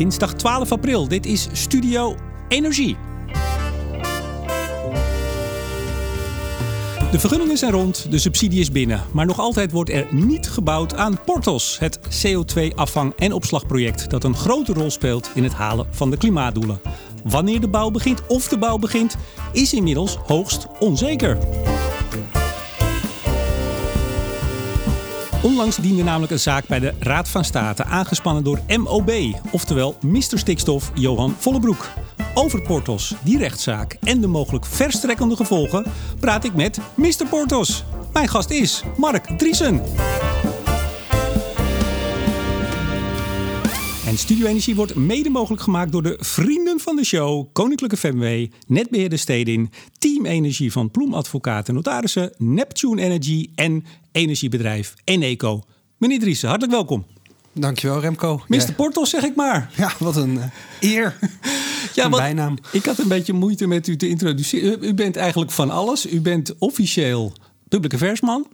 dinsdag 12 april. Dit is Studio Energie. De vergunningen zijn rond, de subsidie is binnen. Maar nog altijd wordt er niet gebouwd aan Portos, het CO2-afvang- en opslagproject dat een grote rol speelt in het halen van de klimaatdoelen. Wanneer de bouw begint of de bouw begint, is inmiddels hoogst onzeker. Onlangs diende namelijk een zaak bij de Raad van State, aangespannen door MOB, oftewel Mr. Stikstof Johan Vollebroek. Over Portos, die rechtszaak en de mogelijk verstrekkende gevolgen praat ik met Mr. Portos. Mijn gast is Mark Driesen. En Studio Energie wordt mede mogelijk gemaakt door de vrienden van de show, Koninklijke FMW, Netbeheerder Stedin, Team Energie van Ploem Advocaten Notarissen, Neptune Energy en energiebedrijf Eneco. Meneer Driessen, hartelijk welkom. Dankjewel Remco. Mr. Ja. Portos zeg ik maar. Ja, wat een uh, eer. ja, een bijnaam. Ik had een beetje moeite met u te introduceren. U bent eigenlijk van alles. U bent officieel public affairsman.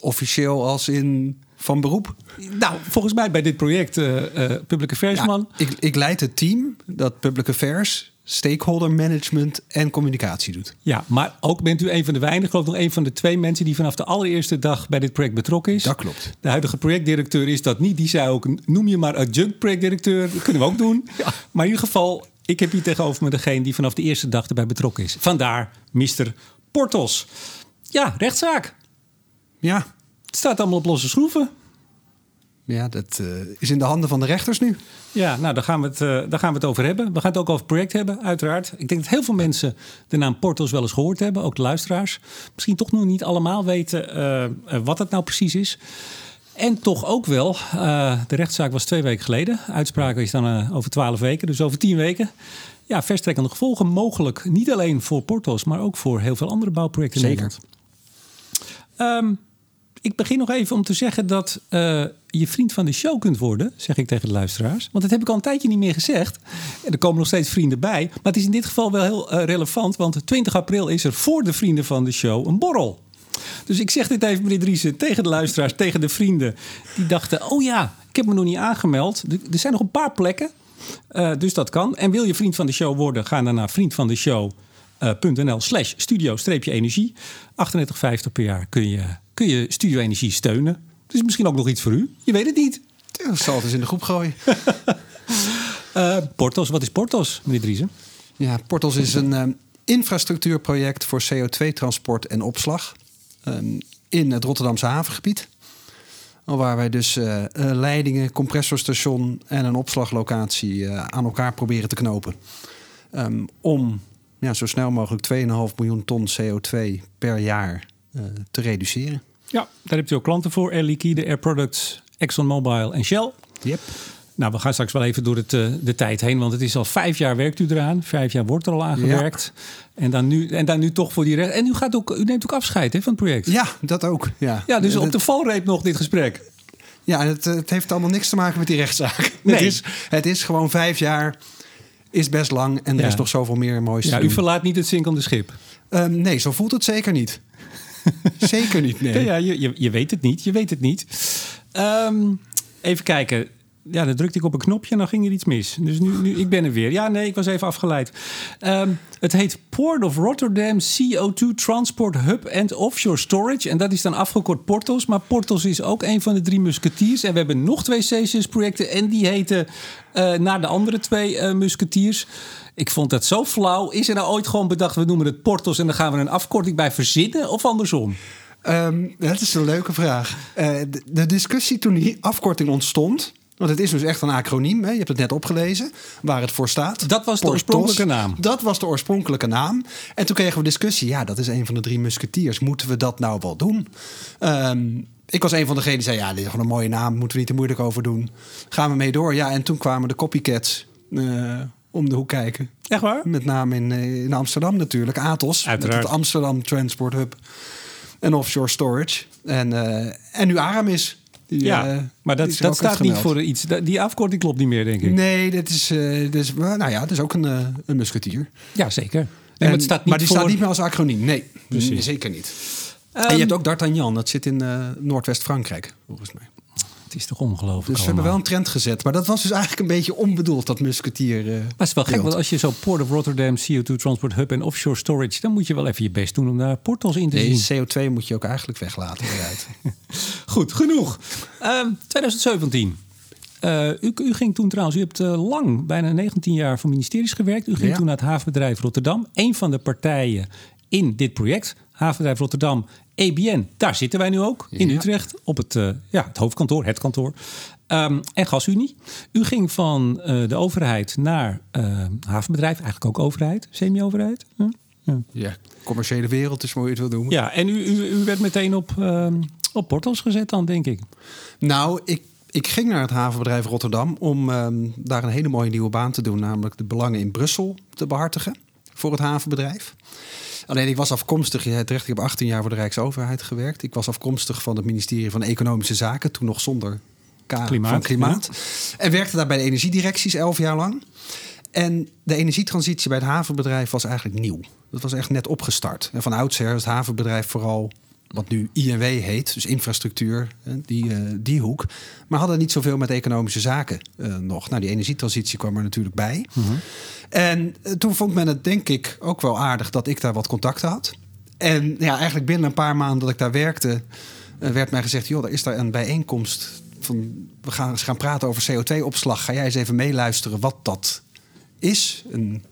Officieel als in van beroep? Nou, volgens mij bij dit project uh, uh, Public Affairs ja, man. Ik, ik leid het team dat Public Affairs, stakeholder management en communicatie doet. Ja, maar ook bent u een van de weinigen, geloof ik nog een van de twee mensen die vanaf de allereerste dag bij dit project betrokken is. Dat klopt. De huidige projectdirecteur is dat niet. Die zei ook, noem je maar adjunct projectdirecteur. Dat kunnen we ook doen. Ja. Maar in ieder geval, ik heb hier tegenover me degene die vanaf de eerste dag erbij betrokken is. Vandaar Mr. Portos. Ja, rechtszaak. Ja, het staat allemaal op losse schroeven. Ja, dat uh, is in de handen van de rechters nu. Ja, nou, daar gaan, we het, uh, daar gaan we het over hebben. We gaan het ook over het project hebben, uiteraard. Ik denk dat heel veel mensen de naam Portos wel eens gehoord hebben, ook de luisteraars. Misschien toch nog niet allemaal weten uh, wat het nou precies is. En toch ook wel, de rechtszaak was twee weken geleden. Uitspraak is dan over twaalf weken, dus over tien weken. Ja, verstrekkende gevolgen mogelijk. Niet alleen voor Portos, maar ook voor heel veel andere bouwprojecten in Zeker. Nederland. Um, ik begin nog even om te zeggen dat uh, je vriend van de show kunt worden, zeg ik tegen de luisteraars. Want dat heb ik al een tijdje niet meer gezegd. En er komen nog steeds vrienden bij. Maar het is in dit geval wel heel uh, relevant, want 20 april is er voor de vrienden van de show een borrel. Dus ik zeg dit even, meneer Driessen, tegen de luisteraars, tegen de vrienden. Die dachten, oh ja, ik heb me nog niet aangemeld. Er zijn nog een paar plekken, uh, dus dat kan. En wil je vriend van de show worden, ga dan naar vriend van de show. .nl slash studio-energie. 38,50 per jaar kun je, kun je Studio Energie steunen. Dus misschien ook nog iets voor u. Je weet het niet. Dat zal het eens in de groep gooien. uh, Portos, wat is Portos, meneer Driesen? Ja, Portos is een um, infrastructuurproject voor CO2-transport en opslag um, in het Rotterdamse havengebied. Waar wij dus uh, uh, leidingen, compressorstation en een opslaglocatie uh, aan elkaar proberen te knopen. Um, om ja, zo snel mogelijk 2,5 miljoen ton CO2 per jaar te reduceren. Ja, daar hebt u ook klanten voor. Air Liquide, Air Products, ExxonMobil en Shell. Yep. Nou, we gaan straks wel even door het, uh, de tijd heen, want het is al vijf jaar werkt u eraan. Vijf jaar wordt er al aan gewerkt. Ja. En, dan nu, en dan nu toch voor die recht. En u, gaat ook, u neemt ook afscheid hè, van het project. Ja, dat ook. Ja, ja dus op de valreep nog dit gesprek. Ja, het, het heeft allemaal niks te maken met die rechtszaak. Nee. Het, is, het is gewoon vijf jaar is best lang en er Ja. is nog zoveel meer moois Ja, te u verlaat niet het zinkende schip. Ehm, nee, zo voelt het zeker niet. zeker niet, nee. Ja, je, je, je weet het niet. Je weet het niet. Ehm, even kijken. Ja, dan drukte ik op een knopje en dan ging er iets mis. Dus nu, nu ik ben er weer. Ja, nee, ik was even afgeleid. Ehm, het heet Port of Rotterdam CO2 Transport Hub and Offshore Storage. En dat is dan afgekort Portos. Maar Portos is ook een van de drie musketiers. En we hebben nog twee CCS-projecten. En die heten eh, naar de andere twee eh, musketiers. Ik vond dat zo flauw. Is er nou ooit gewoon bedacht, we noemen het Portos... en dan gaan we een afkorting bij verzinnen of andersom? Ehm, dat is een leuke vraag. Eh, de, de discussie toen die afkorting ontstond... want het is dus echt een acroniem, hè? je hebt het net opgelezen... waar het voor staat. Dat was de Portos. oorspronkelijke naam. Dat was de oorspronkelijke naam. En toen kregen we discussie. Ja, dat is een van de drie musketiers. Moeten we dat nou wel doen? Ehm, ik was een van degenen die zei... ja, dit is gewoon een mooie naam. Moeten we niet te moeilijk over doen. Gaan we mee door? Ja, en toen kwamen de copycats... eh, om de hoek kijken. Echt waar? Met name in, eh, in Amsterdam natuurlijk. Atos. Uiteraard. Met het Amsterdam Transport Hub. En offshore storage. En, eh, en nu Aramis. Die, Ja, eh, maar dat, dat staat niet voor iets. Dat- Die afkorting klopt niet meer, denk ik. Nee, dit is, eh, dit is, nou ja, het is ook een, een musketier. Ja, zeker. Nee, En- maar het staat niet maar die voor... staat niet meer als acroniem. Nee, zeker niet. Ehm, en je hebt ook D'Artagnan. Dat zit in eh, Noordwest-Frankrijk, volgens mij. Is toch ongelooflijk Dus we hebben wel een trend gezet. Maar dat was dus eigenlijk een beetje onbedoeld, dat musketier. Uh, maar het is wel gek, want als je zo Port of Rotterdam, CO2 Transport Hub en Offshore Storage... dan moet je wel even je best doen om daar portals in te nee, zien. CO2 moet je ook eigenlijk weglaten. Goed, genoeg. 2017. Ehm, uh, u, u, ging toen trouwens, u hebt uh, lang, bijna 19 jaar voor ministeries gewerkt. U ging Ja. toen naar het havenbedrijf Rotterdam. Een van de partijen in dit project, havenbedrijf Rotterdam, EBN. Daar zitten wij nu ook, in Ja. Utrecht, op het, uh, ja, het hoofdkantoor, het kantoor. Um, en GasUnie. U ging van uh, de overheid naar uh, havenbedrijf, eigenlijk ook overheid, semi-overheid. Huh? Ja. ja, commerciële wereld is mooi het wil doen. Ja, en u, u, u werd meteen op, um, op portals gezet dan, denk ik. Nou, ik, ik ging naar het havenbedrijf Rotterdam om um, daar een hele mooie nieuwe baan te doen, namelijk de belangen in Brussel te behartigen voor het havenbedrijf. Alleen ik was afkomstig, je hebt recht, ik heb 18 jaar voor de Rijksoverheid gewerkt. Ik was afkomstig van het ministerie van Economische Zaken, toen nog zonder K klimaat, van klimaat. Ja. En werkte daar bij de energiedirecties 11 jaar lang. En de energietransitie bij het havenbedrijf was eigenlijk nieuw. Dat was echt net opgestart. En van oudsher is het havenbedrijf vooral wat nu INW heet, dus infrastructuur, die, uh, die hoek. Maar hadden niet zoveel met economische zaken uh, nog. Nou, die energietransitie kwam er natuurlijk bij. Mhm. Mm -hmm. En uh, toen vond men het denk ik ook wel aardig dat ik daar wat contacten had. En ja, eigenlijk binnen een paar maanden dat ik daar werkte, uh, werd mij gezegd: joh, er is daar een bijeenkomst. Van, we gaan eens gaan praten over CO2-opslag. Ga jij eens even meeluisteren wat dat is en,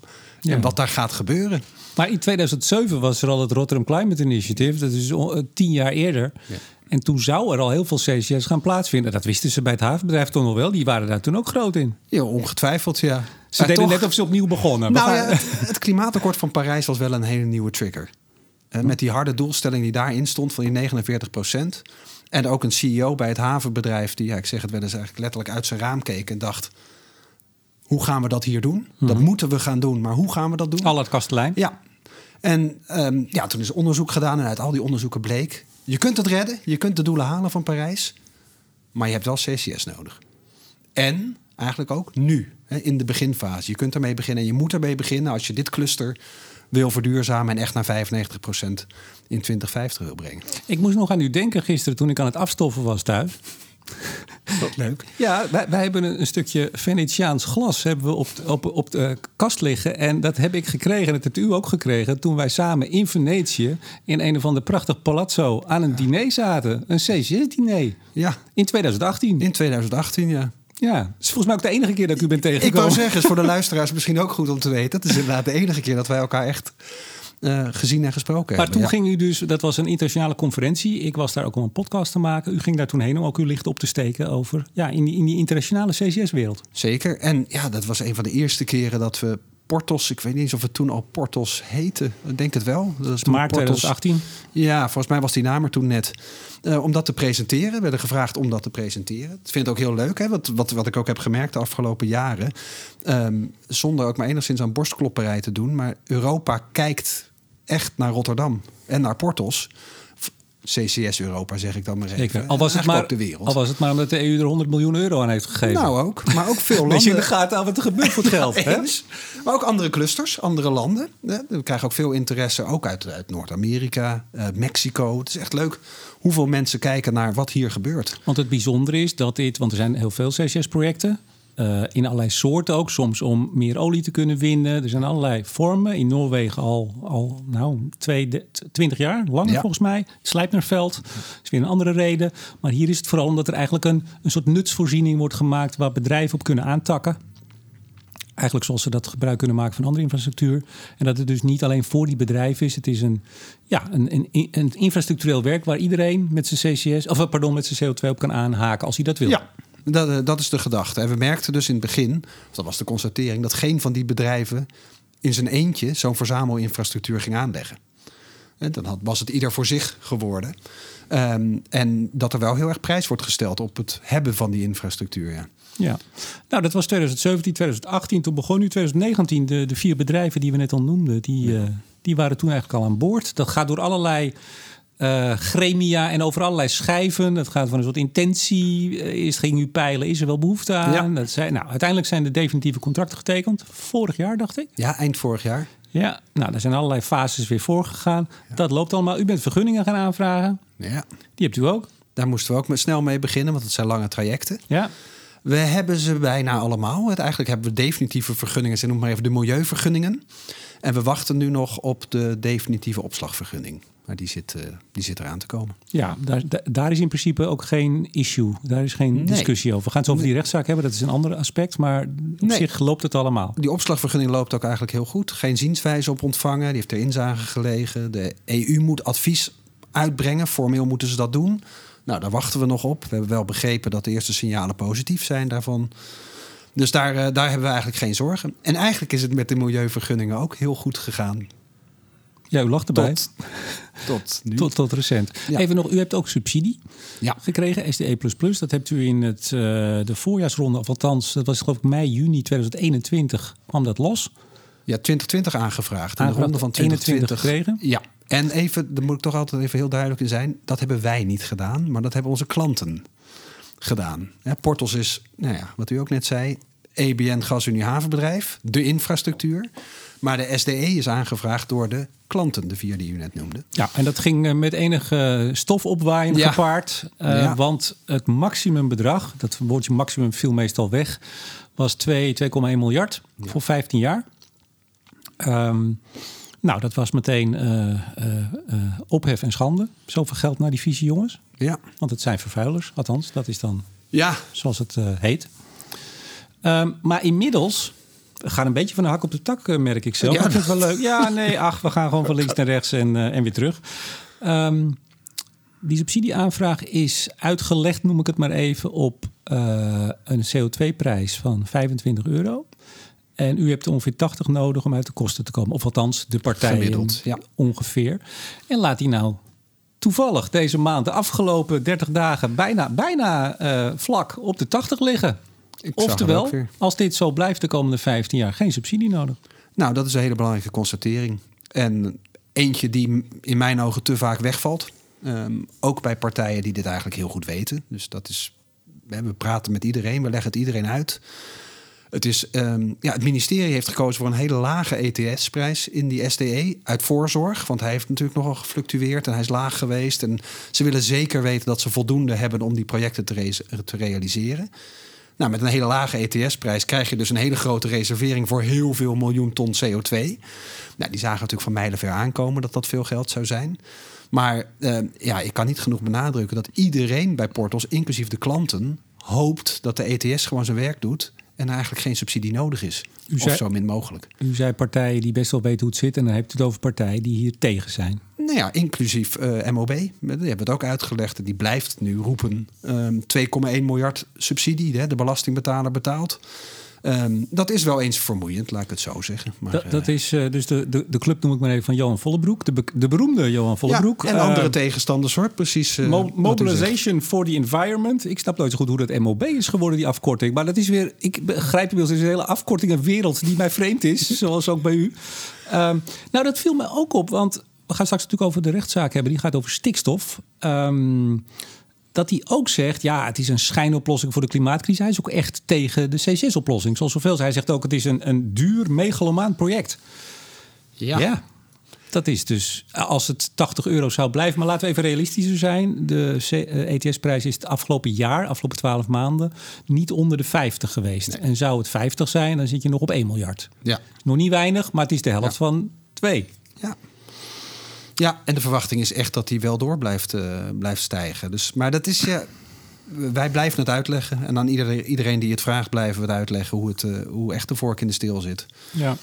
ja. en wat daar gaat gebeuren. Maar in 2007 was er al het Rotterdam Climate Initiative. Dat is tien jaar eerder. Ja. En toen zou er al heel veel CCS gaan plaatsvinden. Dat wisten ze bij het havenbedrijf toch nog wel. Die waren daar toen ook groot in. Ja, ongetwijfeld, ja. Ze maar deden toch, net of ze opnieuw begonnen. Nou ja, het, het, klimaatakkoord van Parijs was wel een hele nieuwe trigger. Uh, met die harde doelstelling die daarin stond van die 49 procent. En ook een CEO bij het havenbedrijf die, ja, ik zeg het wel eens eigenlijk letterlijk uit zijn raam keek en dacht... Hoe gaan we dat hier doen? Dat moeten we gaan doen, maar hoe gaan we dat doen? Al het kastelein. Ja, en um, ja, toen is onderzoek gedaan en uit al die onderzoeken bleek... je kunt het redden, je kunt de doelen halen van Parijs... maar je hebt wel CCS nodig. En eigenlijk ook nu, hè, in de beginfase. Je kunt ermee beginnen en je moet ermee beginnen... als je dit cluster wil verduurzamen en echt naar 95% in 2050 wil brengen. Ik moest nog aan u denken gisteren toen ik aan het afstoffen was thuis... Wat leuk. Ja, wij, wij, hebben een, stukje Venetiaans glas hebben we op, op, op de kast liggen. En dat heb ik gekregen, en dat hebt u ook gekregen... toen wij samen in Venetië in een of ander prachtig palazzo aan een diner zaten. Een CCS-diner. Ja. In 2018. In 2018, ja. Ja, het is volgens mij ook de enige keer dat ik u ben tegengekomen. Ik wou zeggen, is voor de luisteraars misschien ook goed om te weten. Het is inderdaad de enige keer dat wij elkaar echt uh, gezien en gesproken maar hebben. Maar toen ja. ging u dus, dat was een internationale conferentie. Ik was daar ook om een podcast te maken. U ging daar toen heen om ook uw licht op te steken over, ja, in die, in die internationale CCS-wereld. Zeker. En ja, dat was een van de eerste keren dat we Portos, ik weet niet eens of het toen al Portos heette. Ik denk het wel. Dat is maart 2018. Ja, volgens mij was die naam er toen net. Uh, om dat te presenteren. We werden gevraagd om dat te presenteren. Ik vind het ook heel leuk, hè? Wat, wat, wat ik ook heb gemerkt de afgelopen jaren. Um, zonder ook maar enigszins aan borstklopperij te doen. Maar Europa kijkt echt naar Rotterdam en naar Portos. CCS Europa, zeg ik dan maar even. Zeker. Al was, het maar, de wereld. al was het maar omdat de EU er 100 miljoen euro aan heeft gegeven. Nou ook, maar ook veel landen. Je in de gaten aan wat er gebeurt voor het geld. eens. Maar ook andere clusters, andere landen. We krijgen ook veel interesse, ook uit, uit Noord-Amerika, uh, Mexico. Het is echt leuk hoeveel mensen kijken naar wat hier gebeurt. Want het bijzondere is dat dit, want er zijn heel veel CCS-projecten. Uh, in allerlei soorten ook, soms om meer olie te kunnen winnen. Er zijn allerlei vormen. In Noorwegen al, al nou, twee, twintig jaar, langer ja. volgens mij. Slijpnerveld is weer een andere reden. Maar hier is het vooral omdat er eigenlijk een, een soort nutsvoorziening wordt gemaakt... waar bedrijven op kunnen aantakken. Eigenlijk zoals ze dat gebruik kunnen maken van andere infrastructuur. En dat het dus niet alleen voor die bedrijven is. Het is een, ja, een, een, een infrastructureel werk waar iedereen met zijn CCS... of pardon, met zijn CO2 op kan aanhaken als hij dat wil. Ja. Dat, dat, is de gedachte. En we merkten dus in het begin, dat was de constatering, dat geen van die bedrijven in zijn eentje zo'n verzamelinfrastructuur ging aanleggen. En dan had, was het ieder voor zich geworden. Um, en dat er wel heel erg prijs wordt gesteld op het hebben van die infrastructuur. Ja. Ja, nou dat was 2017, 2018. Toen begon nu 2019. De, de vier bedrijven die we net al noemden, die, ja. uh, die waren toen eigenlijk al aan boord. Dat gaat door allerlei uh, gremia en over allerlei schijven. Het gaat van een soort intentie. Uh, eerst ging u peilen, is er wel behoefte aan? Ja. Dat zijn, nou, uiteindelijk zijn de definitieve contracten getekend. Vorig jaar, dacht ik. Ja, eind vorig jaar. Ja, nou, daar zijn allerlei fases weer voorgegaan. Ja. Dat loopt allemaal. U bent vergunningen gaan aanvragen. Ja. Die hebt u ook. Daar moesten we ook met snel mee beginnen, want het zijn lange trajecten. Ja. We hebben ze bijna allemaal. Eigenlijk hebben we definitieve vergunningen. Ze noemen maar even de milieuvergunningen. En we wachten nu nog op de definitieve opslagvergunning. Maar die zit, eh, die zit eraan te komen. Ja, daar, da- daar is in principe ook geen issue. Daar is geen Nee. discussie over. We gaan het zo over die rechtszaak hebben. Dat is een ander aspect. Maar op Nee. zich loopt het allemaal. Die opslagvergunning loopt ook eigenlijk heel goed. Geen zienswijze op ontvangen. Die heeft ter inzage gelegen. De EU moet advies uitbrengen. Formeel moeten ze dat doen. Nou, daar wachten we nog op. We hebben wel begrepen dat de eerste signalen positief zijn daarvan. Dus daar, eh, daar hebben we eigenlijk geen zorgen. En eigenlijk is het met de milieuvergunningen ook heel goed gegaan. Ja, u lacht erbij. Tot, tot nu. Tot, tot recent. Ja. Even nog, u hebt ook subsidie Ja. gekregen, SDE++. Dat hebt u in het, eh, de voorjaarsronde, of althans, dat was geloof ik mei, juni 2021, kwam dat los. Ja, 2020 aangevraagd. In de ronde van 21 2020 gekregen. Ja. En even, daar moet ik toch altijd even heel duidelijk in zijn. Dat hebben wij niet gedaan, maar dat hebben onze klanten gedaan. Hè, Portals is, nou ja, wat u ook net zei, EBN GasUnie Havenbedrijf, de infrastructuur. Maar de SDE is aangevraagd door de klanten, de vier die u net noemde. Ja, en dat ging eh, met enige stof opwaaien Ja. gepaard. Eh, Ja. Want het maximumbedrag, dat woordje maximum viel meestal weg, was 2, 2,1 miljard voor 15 jaar. Ehm, nou, dat was meteen eh, ophef en schande. Zoveel geld naar die vieze jongens. Ja. Want het zijn vervuilers, althans, dat is dan Ja, zoals het heet. Ehm, maar inmiddels, we gaan een beetje van de hak op de tak, eh, merk ik zelf. Ja, vind het wel leuk. Ja, nee, ach, we gaan gewoon van links naar rechts en, eh, en weer terug. Ehm, die subsidieaanvraag is uitgelegd, noem ik het maar even, op eh, een CO2-prijs van 25 euro. En u hebt ongeveer 80 nodig om uit de kosten te komen. Of althans, de partijen Gemiddeld, ja. ongeveer. En laat die nou toevallig deze maand, de afgelopen 30 dagen, bijna, bijna vlak op de 80 liggen. Oftewel, als dit zo blijft de komende 15 jaar, geen subsidie nodig. Nou, dat is een hele belangrijke constatering. En eentje die in mijn ogen te vaak wegvalt. Ehm, ook bij partijen die dit eigenlijk heel goed weten. Dus dat is, we praten met iedereen, we leggen het iedereen uit. Het, is, ehm, ja, het ministerie heeft gekozen voor een hele lage ETS-prijs in die SDE uit voorzorg. Want hij heeft natuurlijk nogal gefluctueerd en hij is laag geweest. En ze willen zeker weten dat ze voldoende hebben om die projecten te, re- te realiseren. Nou, met een hele lage ETS-prijs krijg je dus een hele grote reservering voor heel veel miljoen ton CO2. Nou, die zagen natuurlijk van mijlenver aankomen dat dat veel geld zou zijn. Maar eh, ja, ik kan niet genoeg benadrukken dat iedereen bij Portals, inclusief de klanten, hoopt dat de ETS gewoon zijn werk doet en eigenlijk geen subsidie nodig is. U of zei- zo min mogelijk. U zei partijen die best wel weten hoe het zit. En dan hebt u het over partijen die hier tegen zijn. Nou ja, inclusief eh, MOB. Die hebben het ook uitgelegd. Die blijft nu roepen ehm 2,1 miljard subsidie. Hè, de belastingbetaler betaalt. Ehm, dat is wel eens vermoeiend, laat ik het zo zeggen. Maar, Dat, dat eh, is eh, dus de, de, de club noem ik maar even van Johan Vollebroek. De, be- de beroemde Johan Vollebroek. Ja, en andere tegenstanders hoor, precies. eh, Mo-. Mobilization for the Environment. Ik snap nooit zo goed hoe dat MOB is geworden, die afkorting. Maar dat is weer, ik begrijp inmiddels, een hele afkortingenwereld die mij vreemd is, zoals ook bij u. Ehm, nou, dat viel me ook op, want we gaan straks natuurlijk over de rechtszaak hebben. Die gaat over stikstof. Ehm, dat hij ook zegt, ja, het is een schijnoplossing voor de klimaatcrisis. Hij is ook echt tegen de CCS-oplossing. Zoals zoveel. Hij zegt ook, het is een, een duur, megalomaan project. Ja. dat is dus als het 80 euro zou blijven. Maar laten we even realistischer zijn. De C- eh, ETS-prijs is het afgelopen jaar, afgelopen 12 maanden, niet onder de 50 geweest. En zou het 50 zijn, dan zit je nog op 1 miljard. Ja. Nog niet weinig, maar het is de helft Ja. van 2. Ja. Ja, en de verwachting is echt dat die wel door blijft, eh, blijft stijgen. Dus, maar dat is ja. Wij blijven het uitleggen. En aan iedereen, iedereen die het vraagt, blijven we het uitleggen hoe, het, eh, hoe echt de vork in de steel zit. Ja.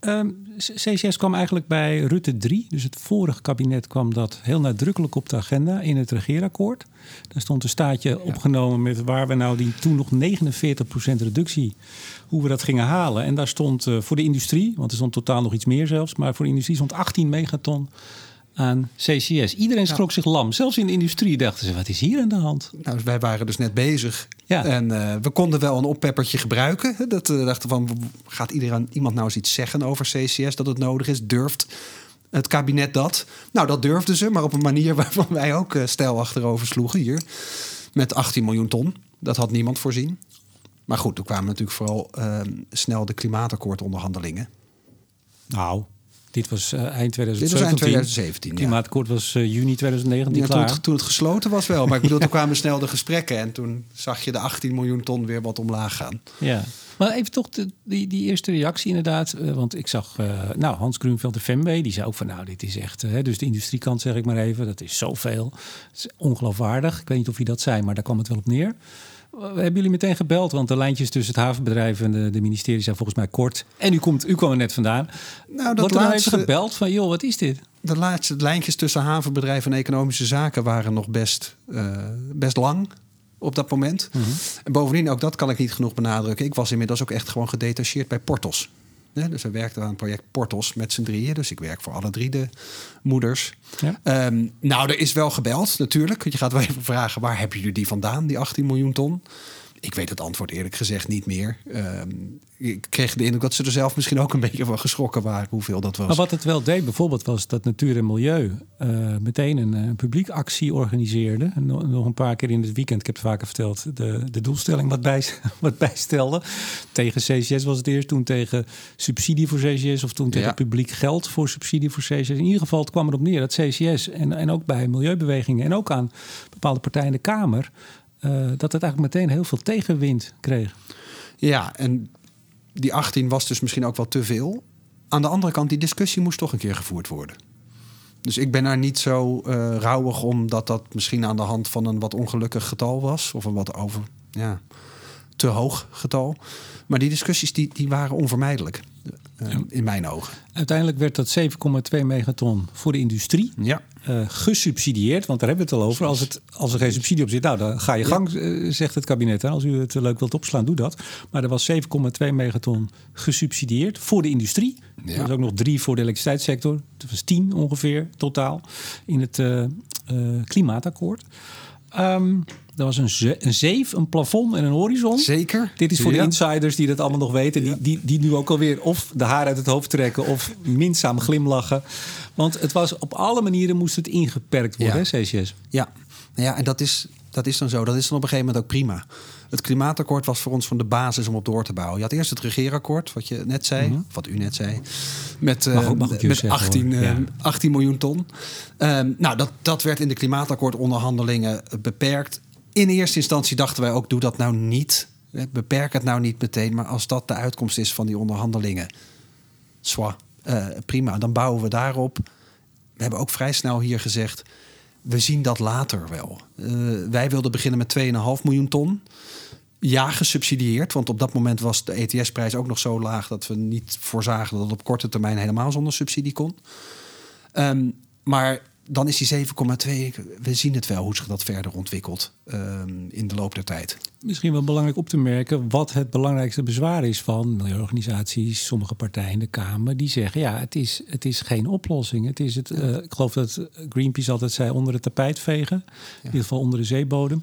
Ehm, C- CCS kwam eigenlijk bij Rutte 3. Dus het vorige kabinet kwam dat heel nadrukkelijk op de agenda in het regeerakkoord. Daar stond een staatje opgenomen met waar we nou die toen nog 49% reductie, hoe we dat gingen halen. En daar stond eh, voor de industrie, want er stond totaal nog iets meer zelfs, maar voor de industrie stond 18 megaton aan CCS. Iedereen schrok zich lam. Zelfs in de industrie dachten ze, wat is hier aan de hand? Nou, wij waren dus net bezig. Ja. En eh, we konden wel een oppeppertje gebruiken. Dat we dachten van, gaat iedereen, iemand nou eens iets zeggen over CCS dat het nodig is? Durft het kabinet dat? Nou, dat durfden ze, maar op een manier waarvan wij ook eh, stijl achterover sloegen hier. Met 18 miljoen ton. Dat had niemand voorzien. Maar goed, toen kwamen natuurlijk vooral eh, snel de klimaatakkoordonderhandelingen. Nou, Dit was uh, eind 2017. Dit was eind 2017, Het Klimaatakkoord was uh, juni 2019 ja, klaar. Toen het, toen het, gesloten was wel. Maar ik bedoel, toen kwamen snel de gesprekken. En toen zag je de 18 miljoen ton weer wat omlaag gaan. Ja. Maar even toch de, die, die eerste reactie inderdaad. Uh, want ik zag, nou, Hans Grunveld de Femway, die zei ook van... nou, dit is echt... dus de industriekant zeg ik maar even, dat is zoveel. Het is ongeloofwaardig. Ik weet niet of hij dat zei, maar daar kwam het wel op neer. Hebben jullie meteen gebeld? Want de lijntjes tussen het havenbedrijf en de, de ministerie zijn volgens mij kort. En u, komt, u kwam er net vandaan. Nou, dat Wordt er laatste, even gebeld van, joh, wat is dit? De laatste lijntjes tussen havenbedrijf en economische zaken waren nog best, uh, best lang op dat moment. Mm -hmm. En bovendien, ook dat kan ik niet genoeg benadrukken. Ik was inmiddels ook echt gewoon gedetacheerd bij Portos. Dus we werkten aan het project Portos met z'n drieën. Dus ik werk voor alle drie de moeders. Ja. Um, nou, er is wel gebeld natuurlijk. Je gaat wel even vragen, waar hebben jullie die vandaan, die 18 miljoen ton? Ik weet het antwoord eerlijk gezegd niet meer. Um, ik kreeg de indruk dat ze er zelf misschien ook een beetje van geschrokken waren hoeveel dat was. Maar wat het wel deed bijvoorbeeld was dat Natuur en Milieu uh, meteen een, een publiekactie organiseerde. Nog, nog een paar keer in het weekend, ik heb het vaker verteld, de, de doelstelling wat, bij, wat bijstelde. Tegen CCS was het eerst, toen tegen subsidie voor CCS of toen tegen ja. publiek geld voor subsidie voor CCS. In ieder geval het kwam erop neer dat CCS en, en ook bij milieubewegingen en ook aan bepaalde partijen in de Kamer... Uh, dat het eigenlijk meteen heel veel tegenwind kreeg. Ja, en die 18 was dus misschien ook wel te veel. Aan de andere kant, die discussie moest toch een keer gevoerd worden. Dus ik ben daar niet zo uh, rouwig om dat dat misschien aan de hand van een wat ongelukkig getal was. Of een wat over, ja, te hoog getal. Maar die discussies die, die waren onvermijdelijk. Ja. In mijn ogen. Uiteindelijk werd dat 7,2 megaton voor de industrie. Ja. Uh, gesubsidieerd, want daar hebben we het al over. Als, het, als er geen subsidie op zit, nou, dan ga je gang, ja. uh, zegt het kabinet. Hè. Als u het leuk wilt opslaan, doe dat. Maar er was 7,2 megaton gesubsidieerd voor de industrie. Ja. Er was ook nog drie voor de elektriciteitssector. Dat was 10 ongeveer totaal in het uh, klimaatakkoord. Um, er was een, ze een zeef, een plafond en een horizon. Zeker. Dit is voor ja. de insiders die dat allemaal nog weten. Die, die, die nu ook alweer of de haar uit het hoofd trekken... of minzaam glimlachen. Want het was op alle manieren moest het ingeperkt worden, ja. hè, CCS? Ja, ja en dat is, dat is dan zo. Dat is dan op een gegeven moment ook prima. Het klimaatakkoord was voor ons van de basis om op door te bouwen. Je had eerst het regeerakkoord, wat je net zei, mm -hmm. wat u net zei, met, uh, ook, met zeggen, 18, uh, ja. 18 miljoen ton. Um, nou, dat, dat werd in de klimaatakkoordonderhandelingen beperkt. In eerste instantie dachten wij ook, doe dat nou niet. Beperk het nou niet meteen. Maar als dat de uitkomst is van die onderhandelingen, zwa, uh, prima, dan bouwen we daarop. We hebben ook vrij snel hier gezegd, we zien dat later wel. Uh, wij wilden beginnen met 2,5 miljoen ton. Ja, gesubsidieerd, want op dat moment was de ETS-prijs ook nog zo laag dat we niet voorzagen dat het op korte termijn helemaal zonder subsidie kon. Um, maar dan is die 7,2, we zien het wel hoe zich dat verder ontwikkelt um, in de loop der tijd. Misschien wel belangrijk op te merken wat het belangrijkste bezwaar is van milieuorganisaties, sommige partijen in de Kamer, die zeggen ja, het is, het is geen oplossing. Het is het, ja. uh, ik geloof dat Greenpeace altijd zei onder het tapijt vegen, ja. in ieder geval onder de zeebodem.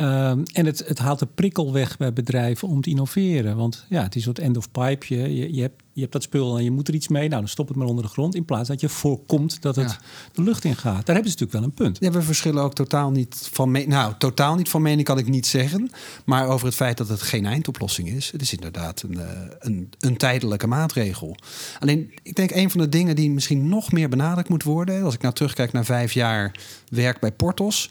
Um, en het, het, haalt de prikkel weg bij bedrijven om te innoveren. Want ja, het is een soort end of pipe. Je, je, hebt, je hebt dat spul en je moet er iets mee. Nou, dan stop het maar onder de grond. In plaats dat je voorkomt dat het ja. de lucht in gaat. Daar hebben ze natuurlijk wel een punt. Ja, we verschillen ook totaal niet van mening. Nou, totaal niet van mening kan ik niet zeggen. Maar over het feit dat het geen eindoplossing is. Het is inderdaad een, een, een tijdelijke maatregel. Alleen, ik denk een van de dingen die misschien nog meer benadrukt moet worden. Als ik nou terugkijk naar vijf jaar werk bij Portos.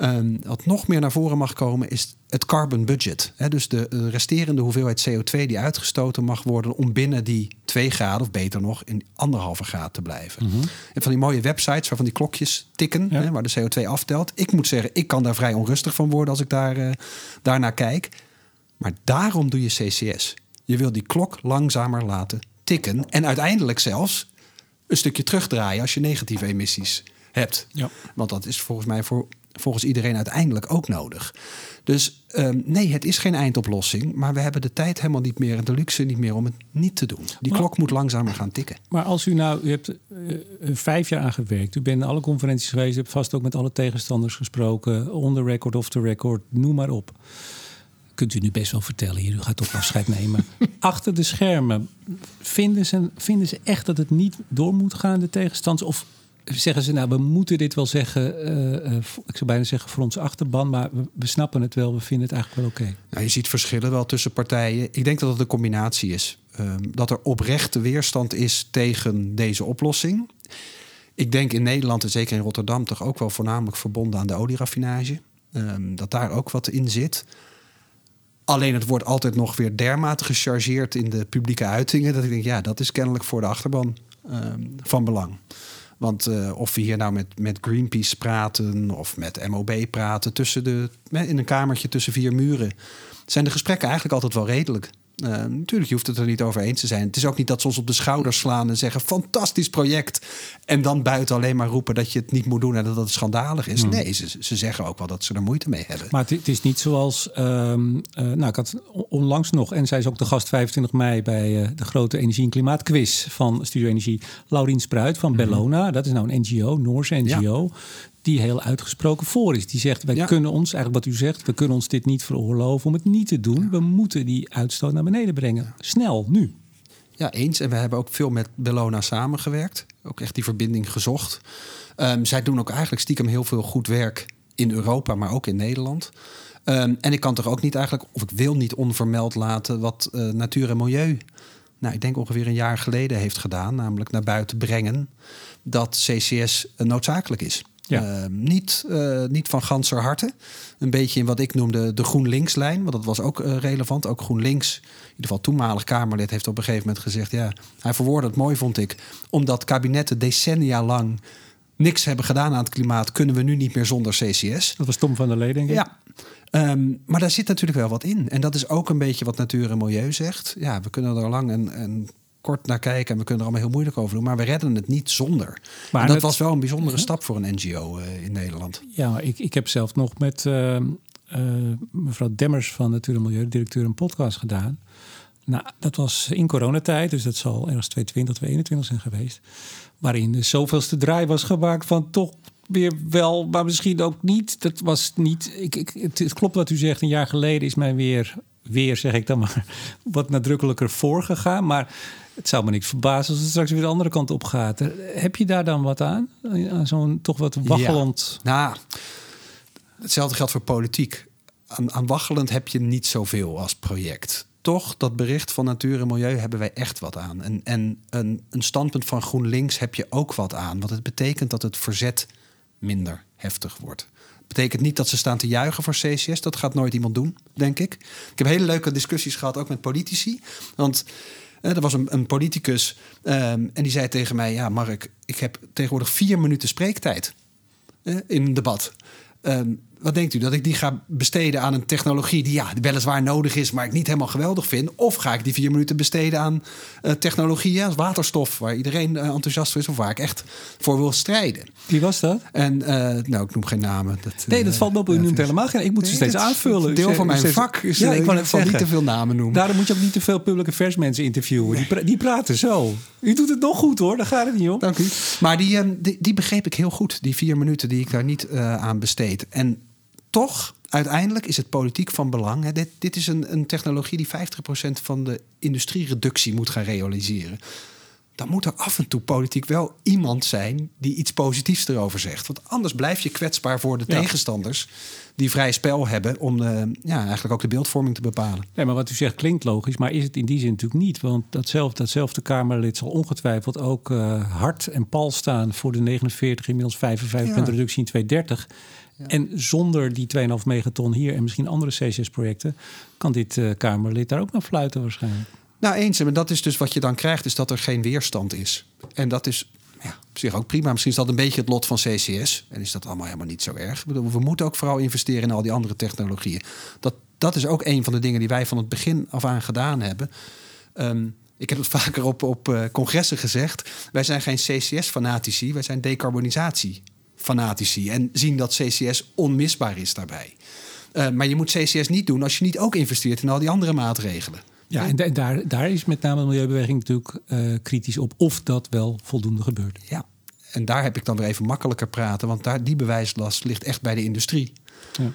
Um, wat nog meer naar voren mag komen is het carbon budget. He, dus de, de, resterende hoeveelheid CO2 die uitgestoten mag worden om binnen die 2 graden, of beter nog, in anderhalve graad te blijven. Mm -hmm. En van die mooie websites waarvan die klokjes tikken, ja. he, waar de CO2 aftelt. Ik moet zeggen, ik kan daar vrij onrustig van worden als ik daar, uh, daarnaar kijk. Maar daarom doe je CCS. Je wil die klok langzamer laten tikken. En uiteindelijk zelfs een stukje terugdraaien als je negatieve emissies hebt. Ja. Want dat is volgens mij voor volgens iedereen uiteindelijk ook nodig. Dus um, nee, het is geen eindoplossing. Maar we hebben de tijd helemaal niet meer en de luxe niet meer om het niet te doen. Die maar, klok moet langzamer gaan tikken. Maar als u nou, u hebt uh, vijf jaar aan gewerkt. U bent in alle conferenties geweest. U hebt vast ook met alle tegenstanders gesproken. On the record, off the record, noem maar op. Kunt u nu best wel vertellen hier, u gaat toch afscheid nemen. Achter de schermen, vinden ze, vinden ze echt dat het niet door moet gaan, de tegenstanders? Of zeggen ze, nou, we moeten dit wel zeggen, uh, uh, ik zou bijna zeggen voor onze achterban, maar we, snappen het wel, we vinden het eigenlijk wel oké. Nou, je ziet verschillen wel tussen partijen. Ik denk dat het een combinatie is. ehm, dat er oprechte weerstand is tegen deze oplossing. Ik denk in Nederland en zeker in Rotterdam toch ook wel voornamelijk verbonden aan de olieraffinage. Um, dat daar ook wat in zit. Alleen het wordt altijd nog weer dermate gechargeerd in de publieke uitingen. Dat ik denk, ja, dat is kennelijk voor de achterban um, van belang. Want uh, of we hier nou met, met Greenpeace praten of met MOB praten, tussen de, in een kamertje tussen vier muren, zijn de gesprekken eigenlijk altijd wel redelijk. Uh, natuurlijk, je hoeft het er niet over eens te zijn. Het is ook niet dat ze ons op de schouders slaan en zeggen: fantastisch project. En dan buiten alleen maar roepen dat je het niet moet doen en dat het schandalig is. Hmm. Nee, ze, ze zeggen ook wel dat ze er moeite mee hebben. Maar het, is niet zoals. Uh, nou, ik had onlangs nog, en zij is ook de gast 25 mei bij uh, de grote energie- en klimaatquiz van Studio Energie. Laurien Spruit van hmm. Bellona. Dat is nou een NGO, Noorse NGO. Ja die heel uitgesproken voor is. Die zegt, wij kunnen ons, eigenlijk wat u zegt, we kunnen ons dit niet veroorloven om het niet te doen. We moeten die uitstoot naar beneden brengen. Snel, nu. Ja, eens. En we hebben ook veel met Bellona samengewerkt. Ook echt die verbinding gezocht. Um, zij doen ook eigenlijk stiekem heel veel goed werk in Europa, maar ook in Nederland. Um, en ik kan toch ook niet eigenlijk, of ik wil niet onvermeld laten, wat uh, natuur en milieu, nou, ik denk ongeveer een jaar geleden heeft gedaan, namelijk naar buiten brengen dat CCS noodzakelijk is. Ja. Uh, niet, uh, niet van ganser harte. Een beetje in wat ik noemde de GroenLinks-lijn. Want dat was ook uh, relevant. Ook GroenLinks, in ieder geval toenmalig Kamerlid, heeft op een gegeven moment gezegd... ja, hij verwoordde het mooi, vond ik. Omdat kabinetten decennia lang niks hebben gedaan aan het klimaat... kunnen we nu niet meer zonder CCS. Dat was Tom van der Lee, denk ik. Ja. Um, maar daar zit natuurlijk wel wat in. En dat is ook een beetje wat natuur en milieu zegt. Ja, we kunnen er lang en, en kort naar kijken en we kunnen er allemaal heel moeilijk over doen. Maar we redden het niet zonder. Maar en dat was wel een bijzondere stap voor een NGO uh, eh, in Nederland. Ja, ik, ik heb zelf nog met uh, uh, mevrouw Demmers van Natuur en Milieu, directeur, een podcast gedaan. Nou, dat was in coronatijd, dus dat zal ergens 2020, 2021 zijn geweest. Waarin de zoveelste draai was gemaakt van toch weer wel, maar misschien ook niet. Dat was niet. Ik, ik, het, het klopt wat u zegt. Een jaar geleden is mij weer, weer zeg ik dan maar, wat nadrukkelijker voorgegaan. Maar het zou me niks verbazen als het straks weer de andere kant op gaat. Heb je daar dan wat aan? Aan zo'n toch wat waggelend... Ja. Nou, hetzelfde geldt voor politiek. Aan, aan waggelend heb je niet zoveel als project. Toch, dat bericht van natuur en milieu hebben wij echt wat aan. En, en een, een standpunt van GroenLinks heb je ook wat aan. Want het betekent dat het verzet minder heftig wordt betekent niet dat ze staan te juichen voor CCS. Dat gaat nooit iemand doen, denk ik. Ik heb hele leuke discussies gehad, ook met politici. Want uh, er was een, een politicus um, en die zei tegen mij: Ja, Mark, ik heb tegenwoordig vier minuten spreektijd uh, in een debat. Um, wat denkt u? Dat ik die ga besteden aan een technologie die ja, weliswaar nodig is, maar ik niet helemaal geweldig vind? Of ga ik die vier minuten besteden aan uh, technologieën als waterstof, waar iedereen uh, enthousiast voor is, of waar ik echt voor wil strijden? Wie was dat? En uh, nou, ik noem geen namen. Dat, nee, dat valt me op. U noemt helemaal geen. Ik moet ze steeds aanvullen. Deel van mijn vak is ja, ik kan het niet te veel namen noemen. Daarom moet je ook niet te veel publieke versmensen interviewen. Die, pra die, praten zo. U doet het nog goed hoor, daar gaat het niet om. Dank u. Maar die, die, die begreep ik heel goed, die vier minuten die ik daar niet aan besteed. En toch, uiteindelijk is het politiek van belang. Dit, dit is een, een technologie die 50% van de industriereductie moet gaan realiseren. Dan moet er af en toe politiek wel iemand zijn die iets positiefs erover zegt. Want anders blijf je kwetsbaar voor de tegenstanders die vrij spel hebben om uh, ja, eigenlijk ook de beeldvorming te bepalen. Nee, maar wat u zegt klinkt logisch, maar is het in die zin natuurlijk niet. Want datzelfde, datzelfde Kamerlid zal ongetwijfeld ook uh, hard en pal staan voor de 49, inmiddels 55 ja. reductie in 2030. En zonder die 2,5 megaton hier en misschien andere CCS-projecten... kan dit uh, Kamerlid daar ook naar fluiten waarschijnlijk. Nou, eens. En dat is dus wat je dan krijgt, is dat er geen weerstand is. En dat is ja, op zich ook prima. Misschien is dat een beetje het lot van CCS. En is dat allemaal helemaal niet zo erg. We moeten ook vooral investeren in al die andere technologieën. Dat, dat is ook een van de dingen die wij van het begin af aan gedaan hebben. Um, ik heb het vaker op, op uh, congressen gezegd. Wij zijn geen CCS-fanatici, wij zijn decarbonisatie fanatici en zien dat CCS onmisbaar is daarbij. Uh, maar je moet CCS niet doen als je niet ook investeert in al die andere maatregelen. Ja, en daar, daar is met name de milieubeweging natuurlijk uh, kritisch op of dat wel voldoende gebeurt. Ja, en daar heb ik dan weer even makkelijker praten, want daar, die bewijslast ligt echt bij de industrie. Ja.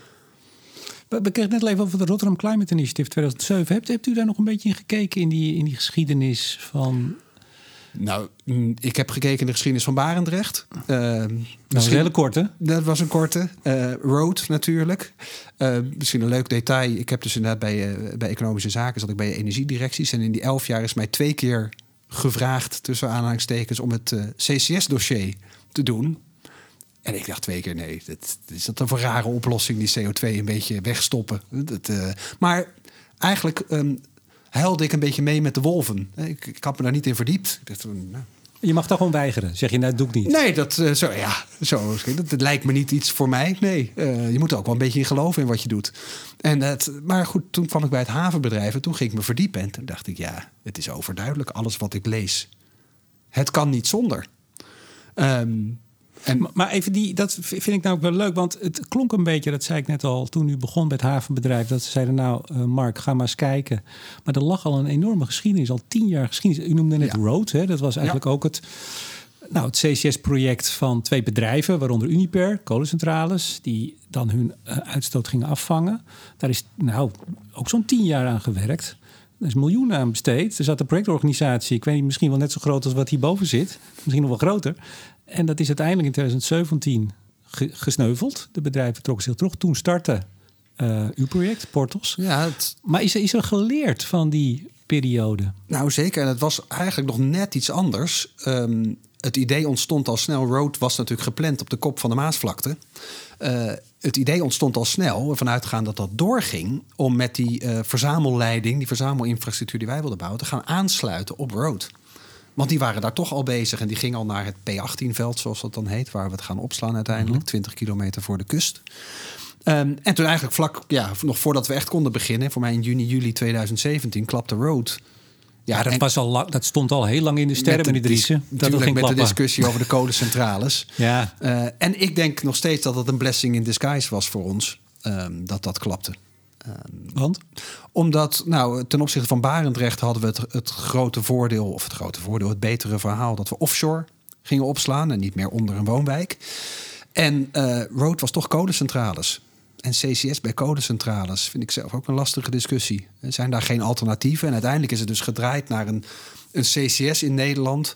We kregen net even over de Rotterdam Climate Initiative 2007. Hebt, hebt u daar nog een beetje in gekeken in die, in die geschiedenis van Nou, mm, ik heb gekeken in de geschiedenis van Barendrecht. Uh, dat was een hele korte. Dat was een korte. Uh, Road natuurlijk. Uh, misschien een leuk detail. Ik heb dus inderdaad bij, uh, bij Economische Zaken... zat ik bij energiedirecties. En in die elf jaar is mij twee keer gevraagd... tussen aanhalingstekens om het CCS-dossier te doen. En ik dacht twee keer, nee, dat, is dat een voor rare oplossing... die CO2 een beetje wegstoppen. Dat, maar eigenlijk... Um, huilde ik een beetje mee met de wolven. Ik, ik had me daar niet in verdiept. Ik dacht, nou. Je mag toch gewoon weigeren? Zeg je, nou, dat doe ik niet. Nee, dat, uh, zo, ja, zo, dat, dat, lijkt me niet iets voor mij. Nee, uh, je moet er ook wel een beetje in geloven in wat je doet. En het, maar goed, toen kwam ik bij het havenbedrijf en toen ging ik me verdiepen. En toen dacht ik, ja, het is overduidelijk. Alles wat ik lees, het kan niet zonder. Um, en, maar even die, dat vind ik nou ook wel leuk, want het klonk een beetje, dat zei ik net al toen u begon met het havenbedrijf, dat ze zeiden nou, uh, Mark, ga maar eens kijken. Maar er lag al een enorme geschiedenis, al tien jaar geschiedenis. U noemde net ja. Road, hè? dat was eigenlijk ook het, nou, het CCS-project van twee bedrijven, waaronder Uniper, kolencentrales, die dan hun uh, uitstoot gingen afvangen. Daar is nou ook zo'n tien jaar aan gewerkt. Er is miljoenen aan besteed. Er zat een projectorganisatie, ik weet niet, misschien wel net zo groot als wat hierboven zit. Misschien nog wel groter. En dat is uiteindelijk in 2017 gesneuveld. De bedrijven trokken zich terug. Toen startte uh, uw project, Portals. Ja, het... Maar is er, is er geleerd van die periode? Nou, zeker. En het was eigenlijk nog net iets anders. Um, het idee ontstond al snel. Road was natuurlijk gepland op de kop van de Maasvlakte. Uh, het idee ontstond al snel, ervan uitgaan dat dat doorging, om met die uh, verzamelleiding, die verzamelinfrastructuur die wij wilden bouwen, te gaan aansluiten op Road. Want die waren daar toch al bezig en die gingen al naar het P18-veld, zoals dat dan heet, waar we het gaan opslaan uiteindelijk, 20 mhm. kilometer voor de kust. Um, en toen eigenlijk vlak, ja, nog voordat we echt konden beginnen, voor mij in juni, juli 2017, klapte Road. Ja, dat, was al lang, dat stond al heel lang in de sterren, meneer Driessen. Dat ging met klappen. de discussie over de kolencentrales. ja. Uh, en ik denk nog steeds dat het een blessing in disguise was voor ons, um, dat dat klapte. Ehm, Want? Omdat, nou, ten opzichte van Barendrecht hadden we het, het grote voordeel, of het grote voordeel, het betere verhaal, dat we offshore gingen opslaan en niet meer onder een woonwijk. En uh, Road was toch kolencentrales. En CCS bij kolencentrales vind ik zelf ook een lastige discussie. Er zijn daar geen alternatieven. En uiteindelijk is het dus gedraaid naar een, een CCS in Nederland.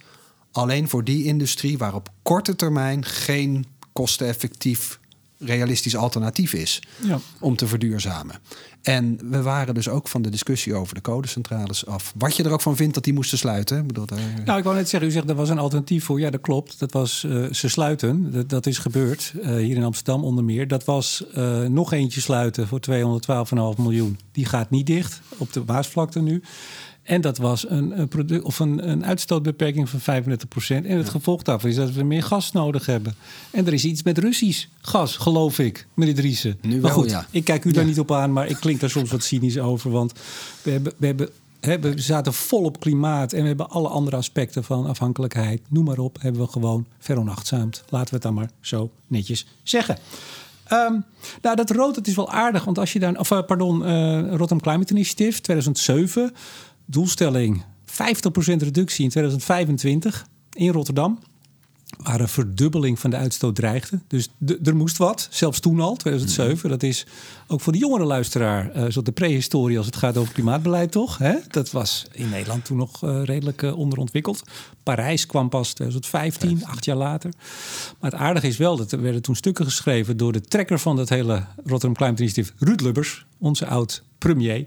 Alleen voor die industrie waar op korte termijn geen kosteneffectief realistisch alternatief is ja. om te verduurzamen. En we waren dus ook van de discussie over de codecentrales af. Wat je er ook van vindt dat die moesten sluiten. Ik bedoel, daar... Nou, ik wou net zeggen, u zegt er was een alternatief voor. Ja, dat klopt. Dat was uh, ze sluiten. Dat, dat is gebeurd uh, hier in Amsterdam onder meer. Dat was uh, nog eentje sluiten voor 212,5 miljoen. Die gaat niet dicht op de baasvlakte nu. En dat was een, een, product, of een, een uitstootbeperking van 35%. En het gevolg daarvan is dat we meer gas nodig hebben. En er is iets met Russisch gas, geloof ik, meneer Driessen. Nu maar goed, ja. ik kijk u daar niet op aan, maar ik klink daar soms wat cynisch over. Want we hebben, we hebben we zaten vol op klimaat en we hebben alle andere aspecten van afhankelijkheid, noem maar op, hebben we gewoon veronachtzaamd. Laten we het dan maar zo netjes zeggen. Um, nou, dat rood, dat is wel aardig, want als je dan, of uh, pardon, uh, Rotterdam Climate Initiative 2007, doelstelling 50% reductie in 2025 in Rotterdam. Waar een verdubbeling van de uitstoot dreigde. Dus er moest wat, zelfs toen al, 2007. Dat is ook voor de jongere luisteraar, uh, zo de prehistorie als het gaat over klimaatbeleid, toch? Hè? Dat was in Nederland toen nog uh, redelijk uh, onderontwikkeld. Parijs kwam pas 2015, acht jaar later. Maar het aardige is wel dat er werden toen stukken geschreven door de trekker van dat hele Rotterdam Climate Initiative, Ruud Lubbers, onze oud premier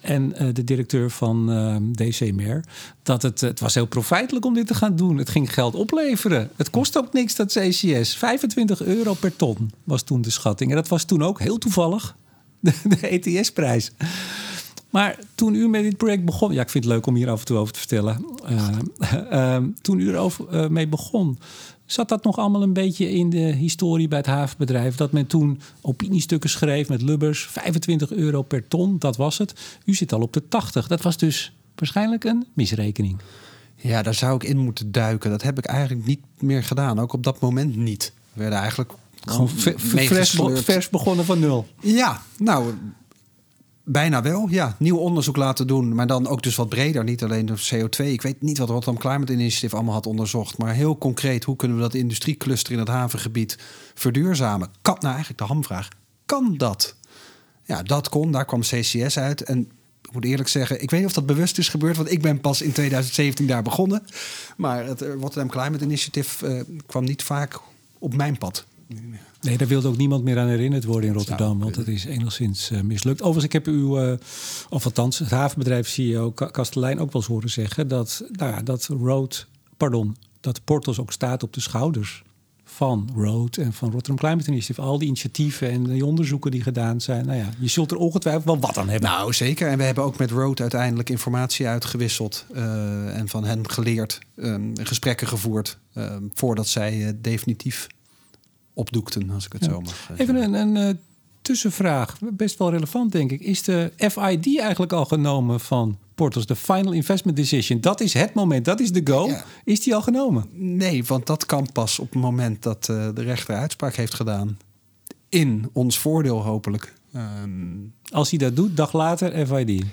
en uh, de directeur van ehm, DC Mer. Dat het, het was heel profijtelijk om dit te gaan doen. Het ging geld opleveren. Het kost ook niks, dat CCS. 25 euro per ton was toen de schatting. En dat was toen ook heel toevallig de, ETS-prijs. Maar toen u met dit project begon... Ja, ik vind het leuk om hier af en toe over te vertellen. Uh, toen u erover mee begon... Zat dat nog allemaal een beetje in de historie bij het havenbedrijf? Dat men toen opiniestukken schreef met Lubbers, 25 euro per ton, dat was het. U zit al op de 80. Dat was dus waarschijnlijk een misrekening. Ja, daar zou ik in moeten duiken. Dat heb ik eigenlijk niet meer gedaan. Ook op dat moment niet. We werden eigenlijk gewoon vers, vers begonnen van nul. Ja, nou, Bijna wel, ja. Nieuw onderzoek laten doen, maar dan ook dus wat breder. Niet alleen de CO2. Ik weet niet wat Rotterdam Climate Initiative allemaal had onderzocht. Maar heel concreet, hoe kunnen we dat industriecluster in het havengebied verduurzamen? Kan, nou eigenlijk de hamvraag, kan dat? Ja, dat kon. Daar kwam CCS uit. En ik moet eerlijk zeggen, ik weet niet of dat bewust is gebeurd, want ik ben pas in 2017 daar begonnen. Maar het eh, Rotterdam Climate Initiative eh, kwam niet vaak op mijn pad. Nee, daar wilde ook niemand meer aan herinnerd worden in Rotterdam, want dat is enigszins eh, mislukt. Overigens, ik heb u, eh, of althans het havenbedrijf CEO Ka- Kastelein ook wel eens horen zeggen dat, nou ja, dat Road, pardon, dat Portos ook staat op de schouders van Road en van Rotterdam Climate Initiative. Al die initiatieven en die onderzoeken die gedaan zijn. Nou ja, je zult er ongetwijfeld wel wat aan hebben. Nou, zeker. En we hebben ook met Road uiteindelijk informatie uitgewisseld eh, en van hen geleerd, ehm, gesprekken gevoerd ehm, voordat zij eh, definitief opdoekten, als ik het Ja. zo mag eh, Even een, een eh, tussenvraag, best wel relevant denk ik. Is de FID eigenlijk al genomen van Portos, de Final Investment Decision? Dat is het moment, dat is de go. Ja. Is die al genomen? Nee, want dat kan pas op het moment dat eh, de rechter uitspraak heeft gedaan. In ons voordeel hopelijk. Ehm, Als hij dat doet, dag later FID.